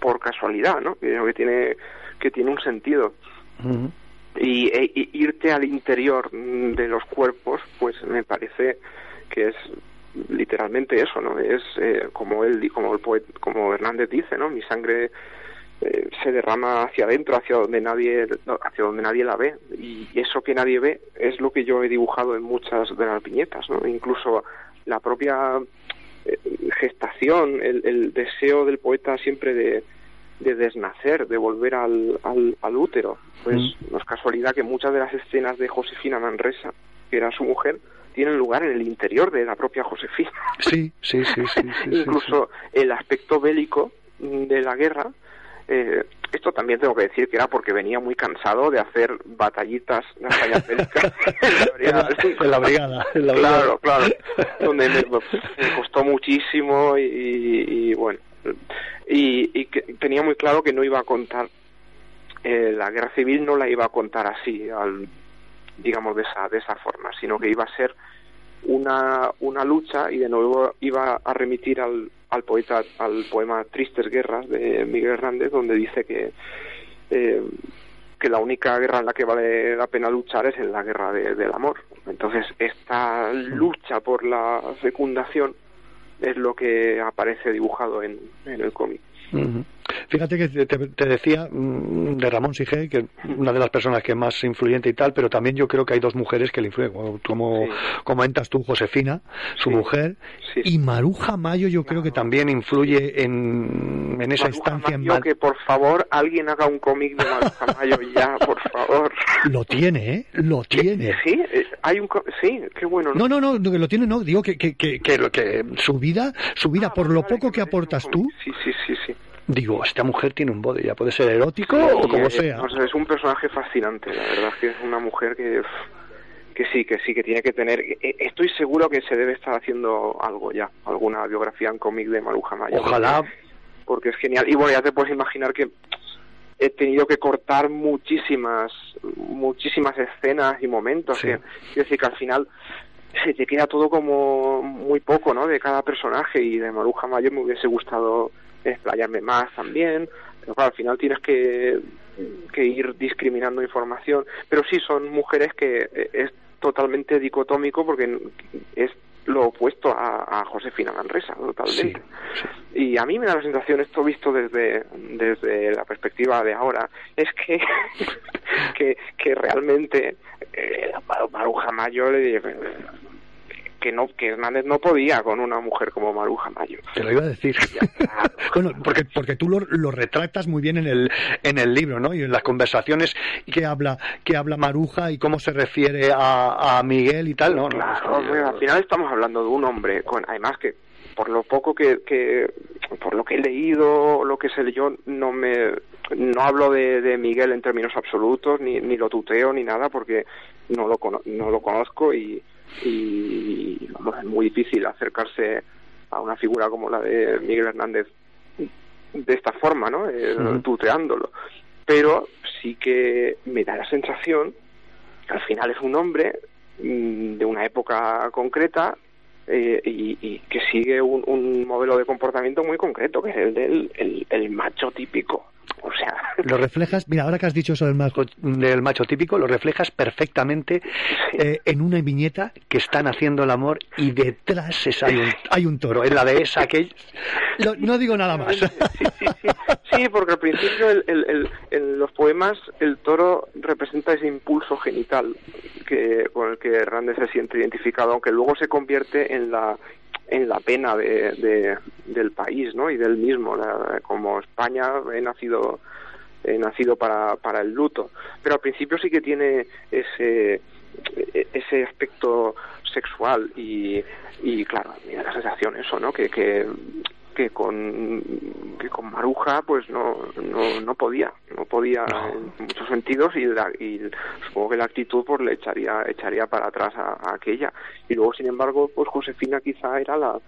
por casualidad, ¿no? Que, tiene, que tiene un sentido. Y, e- y irte al interior de los cuerpos, pues me parece que es literalmente eso, ¿no? Es eh, como él, como el poeta, como Hernández dice, ¿no? Mi sangre eh, se derrama hacia adentro, hacia donde nadie, hacia donde nadie la ve, y eso que nadie ve es lo que yo he dibujado en muchas de las viñetas, ¿no? Incluso la propia eh, gestación, el, el deseo del poeta siempre de, de desnacer, de volver al, al, al útero. Pues no es casualidad que muchas de las escenas de Josefina Manresa, que era su mujer, tienen lugar en el interior de la propia Josefina. Sí, sí, sí, sí. sí, sí, Incluso el aspecto bélico de la guerra, eh, esto también tengo que decir que era porque venía muy cansado de hacer batallitas, batallas bélicas [laughs] en la brigada. En la brigada, en la brigada. Claro, claro. Donde me, me costó muchísimo y, y- y bueno. Y, y que tenía muy claro que no iba a contar, eh, la guerra civil no la iba a contar así, al, digamos, de esa, de esa forma, sino que iba a ser una, una lucha y de nuevo iba a remitir al, al poeta, al poema Tristes Guerras de Miguel Hernández, donde dice que, eh, que la única guerra en la que vale la pena luchar es en la guerra de- del amor. Entonces, esta lucha por la fecundación es lo que aparece dibujado en, en el cómic. Fíjate que te, te decía mm, de Ramón Sige, que una de las personas que más influyente y tal, pero también yo creo que hay dos mujeres que le influyen, como, como comentas tú, Josefina, su mujer, y Maruja Mayo yo creo que también influye en, en esa estancia en Yo Mal- que por favor alguien haga un cómic de Maruja Mayo ya, por favor. Lo tiene, ¿eh? Lo tiene. Sí, eh, hay un sí, qué bueno. No, no, no, que lo tiene, no, digo que, que, que, que, que su vida, su vida, Ah, por lo poco que aportas tú, Sí, sí, sí, sí. Digo, esta mujer tiene un body, ya puede ser erótico o como eh, sea. o sea, es un personaje fascinante, la verdad es que es una mujer que que sí, que sí, que tiene que tener. eh, Estoy seguro que se debe estar haciendo algo ya, alguna biografía en cómic de Maruja Maya. Ojalá. Porque, porque es genial. Y bueno, ya te puedes imaginar que he tenido que cortar muchísimas, muchísimas escenas y momentos. Sí. Que, quiero decir que al final se te queda todo como muy poco, ¿no? De cada personaje y de Maruja Mayo me hubiese gustado explayarme más también, pero claro, al final tienes que, que ir discriminando información, pero sí son mujeres que eh, es totalmente dicotómico porque es lo opuesto a, a Josefina Manresa, totalmente. Y a mí me da la sensación, esto visto desde, desde la perspectiva de ahora, es que, [laughs] que, que realmente eh, Maruja Mayo le que no que Hernández no podía con una mujer como Maruja Mayo. Te lo iba a decir. [laughs] bueno, porque, porque tú lo, lo retratas muy bien en el, en el libro, ¿no? Y en las conversaciones que habla, que habla Maruja y cómo se refiere a, a Miguel y tal, ¿no? no Claro, bueno, al final estamos hablando de un hombre con además que por lo poco que, que por lo que he leído lo que se leyó no me no hablo de, de Miguel en términos absolutos ni, ni lo tuteo ni nada porque no lo cono- no lo conozco y, y vamos, es muy difícil acercarse a una figura como la de Miguel Hernández de esta forma, ¿no? Eh, tuteándolo. pero sí que me da la sensación que al final es un hombre mm, de una época concreta eh, y, y que sigue un, un modelo de comportamiento muy concreto, que es el del el, el macho típico. O sea, [laughs] Lo reflejas, mira, ahora que has dicho eso del macho, del macho típico, lo reflejas perfectamente eh, en una viñeta que están haciendo el amor y detrás es- hay, un, hay un toro, en la de esa que... Lo- no digo nada más. Sí, porque al principio el- el- el- en los poemas el toro representa ese impulso genital que con el que Hernández se siente identificado, aunque luego se convierte en la en la pena de, de- del país, ¿no? Y del mismo, la- como España he nacido he nacido para, para el luto, pero al principio sí que tiene ese ese aspecto sexual y, y claro, me da la sensación eso, ¿no? Que, que, que con que con Maruja pues no, no, no podía, no podía en muchos sentidos y, la- y supongo que la actitud pues le echaría echaría para atrás a, a aquella y luego sin embargo pues Josefina quizá era la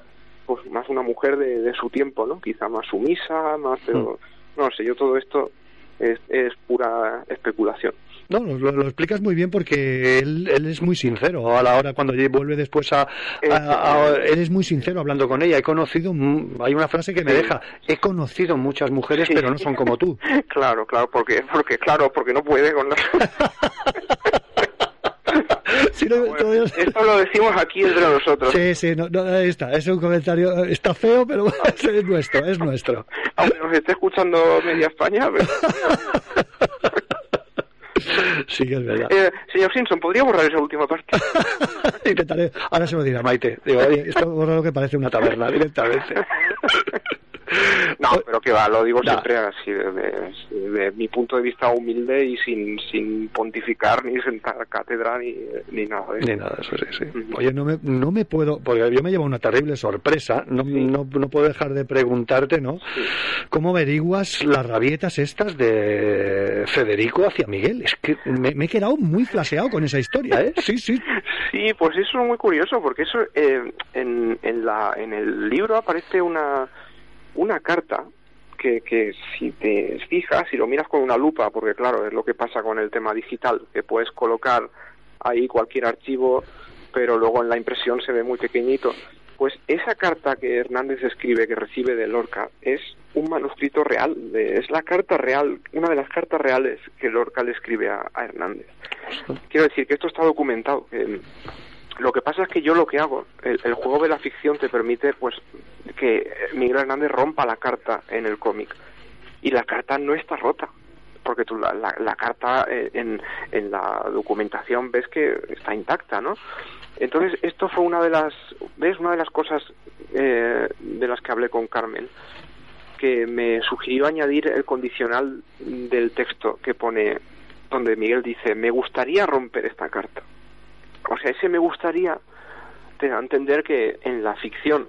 pues más una mujer de, de su tiempo, ¿no? Quizá más sumisa, más pero no sé, yo todo esto es, es pura especulación. No, lo, lo explicas muy bien porque él, él es muy sincero a la hora cuando vuelve después a, a- a- él es muy sincero hablando con ella. He conocido, hay una frase que me deja, he conocido muchas mujeres pero no son como tú. [laughs] Claro, claro, porque, porque claro, porque no puede con [laughs] Bueno, Esto lo decimos aquí entre nosotros. Sí, sí, no, no, ahí está, es un comentario, está feo pero [laughs] es nuestro, es nuestro. [laughs] Aunque nos esté escuchando media España. pero- [laughs] Sí, que es verdad. Eh, señor Simpson, ¿podría borrar esa última parte? Intentaré, ahora se lo dirá Maite. Digo, oye, esto es raro que parece una taberna directamente. No, pero que va, lo digo siempre así, de, mi punto de vista humilde y sin, sin pontificar ni sentar cátedra ni, ni nada de eso. Ni nada, eso sí, sí. Oye, no me, no me puedo, porque yo me llevo una terrible sorpresa, no, no, no puedo dejar de preguntarte, ¿no? ¿Cómo averiguas las rabietas estas de Federico hacia Miguel? Es que me, me he quedado muy flaseado con esa historia, ¿eh? Sí, sí. [laughs] Sí, pues eso es muy curioso, porque eso eh, en, en, la, en el libro aparece una, una carta que, que si te fijas, si lo miras con una lupa, porque claro, es lo que pasa con el tema digital, que puedes colocar ahí cualquier archivo, pero luego en la impresión se ve muy pequeñito. Pues esa carta que Hernández escribe, que recibe de Lorca, es un manuscrito real, de- es la carta real, una de las cartas reales que Lorca le escribe a, a Hernández. Quiero decir que esto está documentado. que lo que pasa es que yo lo que hago, el, juego de la ficción te permite pues que Miguel Hernández rompa la carta en el cómic. Y la carta no está rota porque tú la, la, la carta eh, en, en la documentación ves que está intacta, ¿no? Entonces esto fue una de las, ves, una de las cosas eh, de las que hablé con Carmen que me sugirió añadir el condicional del texto que pone donde Miguel dice me gustaría romper esta carta o sea, ese me gustaría te da a entender que en la ficción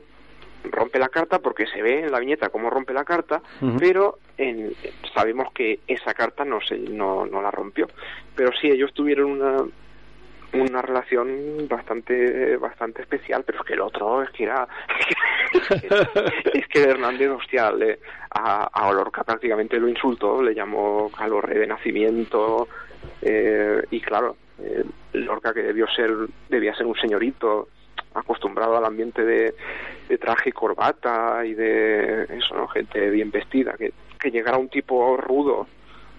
rompe la carta porque se ve en la viñeta cómo rompe la carta, pero en, sabemos que esa carta no se no, no la rompió. Pero sí, ellos tuvieron una una relación bastante bastante especial, pero es que el otro es que era es que Hernández, hostia, le, a, a Lorca prácticamente lo insultó, le llamó calorre de nacimiento, eh, y claro, eh, Lorca que debió ser, debía ser un señorito acostumbrado al ambiente de, traje y corbata y de eso, ¿no? Gente bien vestida, que, que llegara un tipo rudo,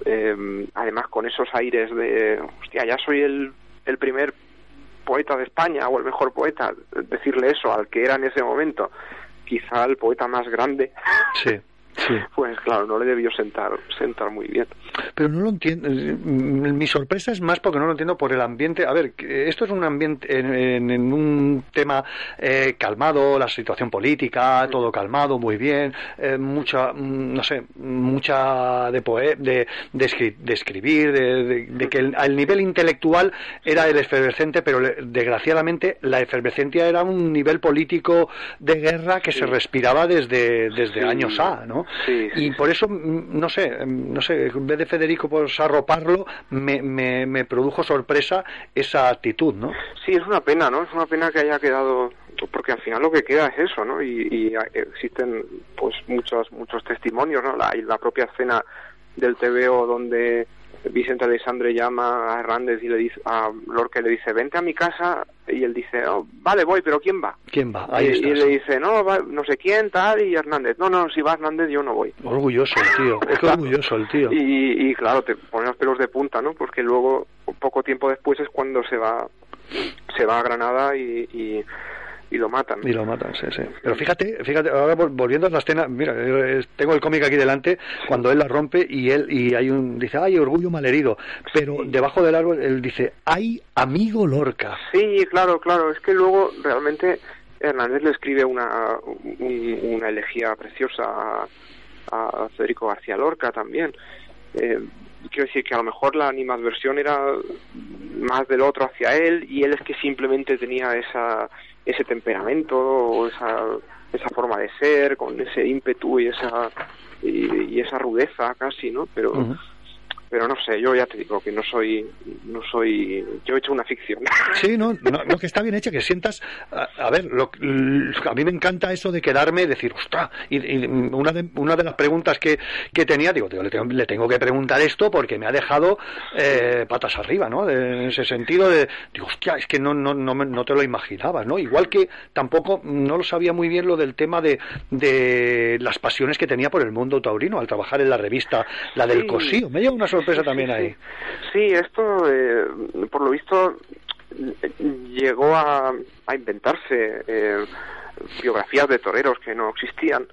eh, además con esos aires de, hostia, ya soy el, el primer poeta de España o el mejor poeta, decirle eso al que era en ese momento, quizá el poeta más grande, Sí, sí. [laughs] pues claro, no le debió sentar, sentar muy bien. Pero no lo entiendo. Mi sorpresa es más porque no lo entiendo por el ambiente. A ver, esto es un ambiente en, en- en un tema eh, calmado, la situación política, todo calmado, muy bien, eh, mucha, mm, no sé, mucha de poe de, de, escri- de escribir, de, de- de que el, al nivel intelectual era el efervescente, pero le- desgraciadamente la efervescencia era un nivel político de guerra que se respiraba desde, desde Sí. años A, ¿no? Sí, y por eso, mm, no sé, mm, no sé, en vez de Federico pues arroparlo, me, me, me produjo sorpresa esa actitud, ¿no? Sí, es una pena, ¿no? Es una pena que haya quedado, porque al final lo que queda es eso, ¿no? Y, y existen, pues, muchos muchos testimonios, ¿no? La, y la propia escena del TVO donde Vicente Alexandre llama a Hernández y le dice a Lorca le dice vente a mi casa y él dice oh, vale voy pero quién va quién va ahí y, estás. y le dice no va, no sé quién tal y Hernández no no si va Hernández yo no voy orgulloso el tío es orgulloso el tío. Y, y claro te pone los pelos de punta no porque luego poco tiempo después es cuando se va se va a Granada y, y y lo matan. Y lo matan, sí, sí. Pero fíjate, fíjate, ahora volviendo a la escena, mira, eh, tengo el cómic aquí delante, cuando él la rompe y él, y hay un, dice, ay, orgullo malherido, pero sí. debajo del árbol él dice, ay, amigo Lorca. Sí, claro, claro, es que luego realmente Hernández le escribe una, un, una elegía preciosa a, a, Federico García Lorca también. Eh, quiero decir que a lo mejor la animadversión era más del otro hacia él y él es que simplemente tenía esa ese temperamento o esa esa forma de ser con ese ímpetu y esa y, esa rudeza casi no pero pero no sé, yo ya te digo que no soy, no soy, yo he hecho una ficción. Sí, no, no, no que está bien hecha, que sientas, a, a ver, lo, a mí me encanta eso de quedarme, decir, ostras, y, y, una, de, una de las preguntas que, que tenía, digo, digo le, tengo, le, tengo, que preguntar esto porque me ha dejado eh, patas arriba, ¿no? De, en ese sentido de, digo, hostia, es que no, no, no, no te lo imaginabas, ¿no? Igual que tampoco no lo sabía muy bien lo del tema de, de las pasiones que tenía por el mundo taurino al trabajar en la revista, la del sí. cosío, me lleva una sorpresa también ahí. Sí, esto, eh, por lo visto, llegó a, a inventarse eh, biografías de toreros que no existían.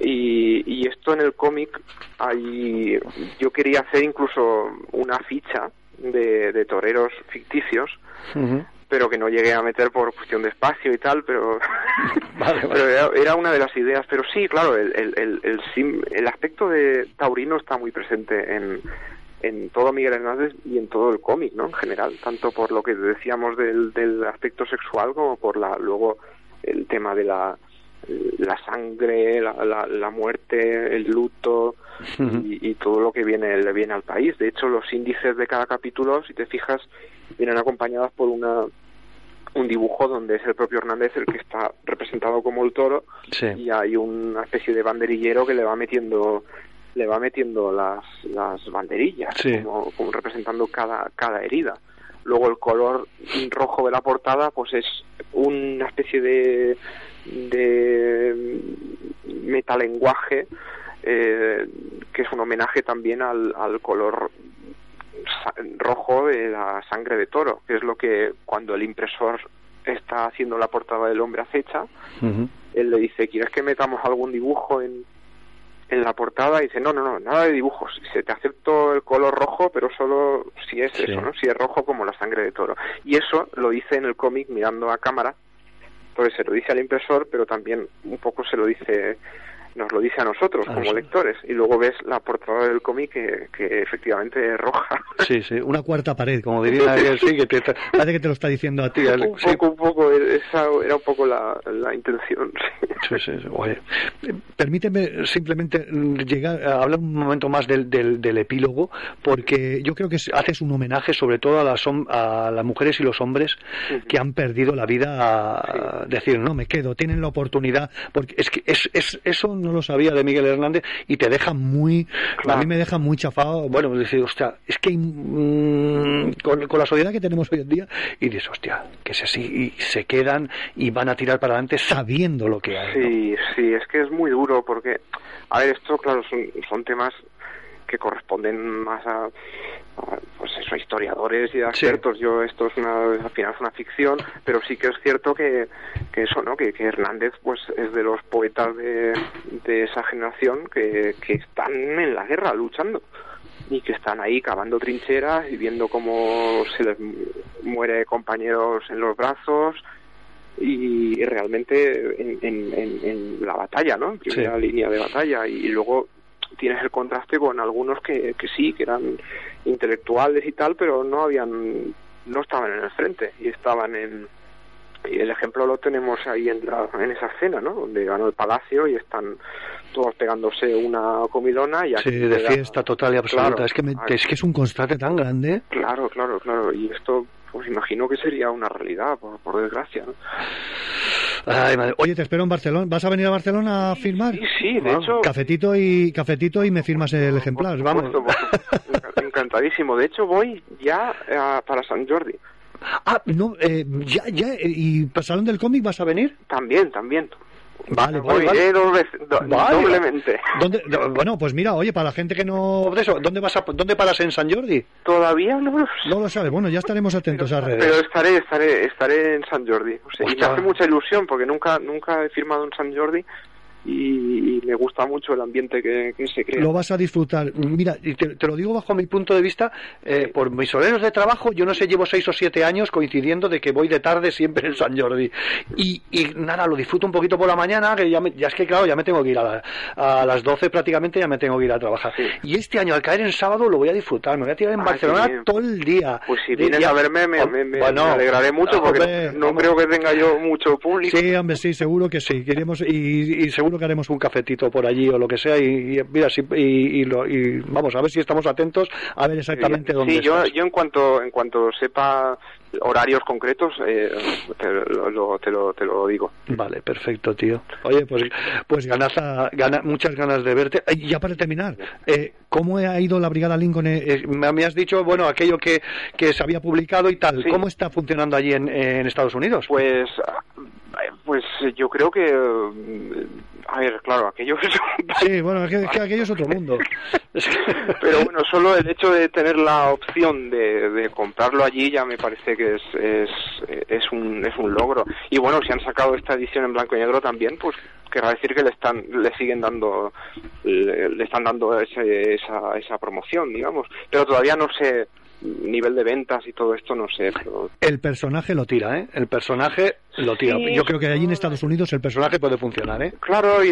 Y, y esto en el cómic, hay, yo quería hacer incluso una ficha de, de toreros ficticios, uh -huh. Pero que no llegué a meter por cuestión de espacio y tal, pero, [laughs] vale, [laughs] vale. pero era, era, una de las ideas. Pero sí, claro, el, el, el, el, el aspecto de taurino está muy presente en, en todo Miguel Hernández y en todo el cómic, ¿no? En general, tanto por lo que decíamos del, del aspecto sexual como por la luego el tema de la la sangre, la, la, la muerte, el luto uh -huh. y, y, todo lo que viene le viene al país. De hecho, los índices de cada capítulo, si te fijas, vienen acompañados por una un dibujo donde es el propio Hernández el que está representado como el toro sí. y hay una especie de banderillero que le va metiendo le va metiendo las, las banderillas sí. como, como, representando cada, cada herida. Luego el color rojo de la portada pues es una especie de, de metalenguaje eh, que es un homenaje también al, al color rojo de la sangre de toro, que es lo que cuando el impresor está haciendo la portada del hombre acecha, uh -huh. él le dice, ¿quieres que metamos algún dibujo en, en la portada? Y dice, no, no, no, nada de dibujos, se te acepto el color rojo, pero solo si es sí. eso, ¿no? Si es rojo como la sangre de toro. Y eso lo dice en el cómic mirando a cámara, entonces se lo dice al impresor, pero también un poco se lo dice nos lo dice a nosotros a como lectores y luego ves la portada del cómic que, que, efectivamente es roja. [laughs] Sí, sí, una cuarta pared, como [laughs] diría él, sí, que te, parece que te lo está diciendo a ti. Un sí. poco, un poco, esa era un poco la, la intención. [laughs] Sí, sí, sí. Oye, permíteme simplemente llegar a hablar un momento más del, del, del, epílogo, porque yo creo que haces un homenaje sobre todo a las, a las mujeres y los hombres uh -huh. que han perdido la vida a sí. decir, no, me quedo, tienen la oportunidad, porque es que es, es, eso no lo sabía de Miguel Hernández y te deja muy, claro. a mí me deja muy chafado, bueno, decir, hostia, es que mmm, con, con, la sociedad que tenemos hoy en día, y dices, hostia, que se, y se quedan y van a tirar para adelante sabiendo lo que hay. Sí, sí, es que es muy duro porque, a ver, esto, claro, son, son temas que corresponden más a, a, pues eso, a historiadores y a expertos. Sí. Yo esto es una, al final es una ficción, pero sí que es cierto que, que eso, ¿no? Que, que, Hernández pues es de los poetas de, de esa generación que, que están en la guerra luchando y que están ahí cavando trincheras y viendo cómo se les muere compañeros en los brazos y, realmente en, en, en, en, la batalla, ¿no? En primera sí. línea de batalla y luego tienes el contraste con algunos que, que sí, que eran intelectuales y tal, pero no habían, no estaban en el frente y estaban en, y el ejemplo lo tenemos ahí en, la, en esa escena, ¿no? Donde ganó el palacio y están todos pegándose una comilona y sí, de fiesta total y absoluta. Claro, es, que me, es que es un contraste tan grande. Claro, claro, claro. Y esto, pues imagino que sería una realidad, por, por desgracia. ¿no? Ay, madre. Oye, te espero en Barcelona. ¿Vas a venir a Barcelona a firmar? Sí, sí, de hecho... Cafetito y, cafetito y me firmas el ejemplar, vamos. Por supuesto, Encantadísimo. De hecho, voy ya eh, para San Jordi. Ah, no, eh, ya, ya, eh, ¿y para Salón del Cómic vas a venir? También, también. Vale, vale, vale. do- doblemente. ¿Dónde- do- bueno, pues mira, oye, para la gente que no... de eso, ¿dónde, vas a, ¿Dónde paras en San Jordi? Todavía no lo No lo sabes. Bueno, ya estaremos atentos a redes. Pero estaré, estaré, estaré en San Jordi. O sea, y me hace mucha ilusión porque nunca, nunca he firmado en San Jordi y, y me gusta mucho el ambiente que, que se crea. Lo vas a disfrutar. Mira, y te, te lo digo bajo mi punto de vista, eh, por mis horarios de trabajo, yo no sé, llevo seis o siete años coincidiendo de que voy de tarde siempre en San Jordi. Y, y nada, lo disfruto un poquito por la mañana, que ya, me- ya es que claro, ya me tengo que ir a, la- a las 12 prácticamente, ya me tengo que ir a trabajar. Y este año, al caer en sábado, lo voy a disfrutar. Me voy a tirar en Ah, Barcelona todo el día. Pues si vienes a verme me, me- me- bueno, me alegraré mucho porque hombre, no creo que tenga yo mucho público. Sí, hombre, sí, seguro que sí. Queremos, y, y seguro que haremos un cafetito por allí o lo que sea. Y, y mira, sí, y, y lo- y vamos a ver si estamos atentos a ver exactamente dónde Sí, yo, estás. yo en cuanto en cuanto sepa horarios concretos eh, te, lo, te, lo, te lo digo. Vale, perfecto, tío. Oye, pues, pues ganaza, gana, muchas ganas de verte. Y ya para terminar, eh, ¿cómo ha ido la Brigada Lincoln? Eh, eh, me me has dicho, bueno, aquello que, que se había publicado y tal. ¿Cómo está funcionando allí en, en Estados Unidos? Pues pues yo creo que eh, a ver, claro, aquello es Sí, bueno, es que, es que aquello es otro mundo. [laughs] Pero bueno, solo el hecho de tener la opción de, de comprarlo allí ya me parece que es, es, es, un, es un logro. Y bueno, si han sacado esta edición en blanco y negro también, pues querrá decir que le están le siguen dando le, le están dando ese- esa, esa promoción, digamos. Pero todavía no sé nivel de ventas y todo esto, no sé. Pero El personaje lo tira, ¿eh? El personaje lo tira. Sí. Yo creo que allí en Estados Unidos el personaje puede funcionar, ¿eh? claro, y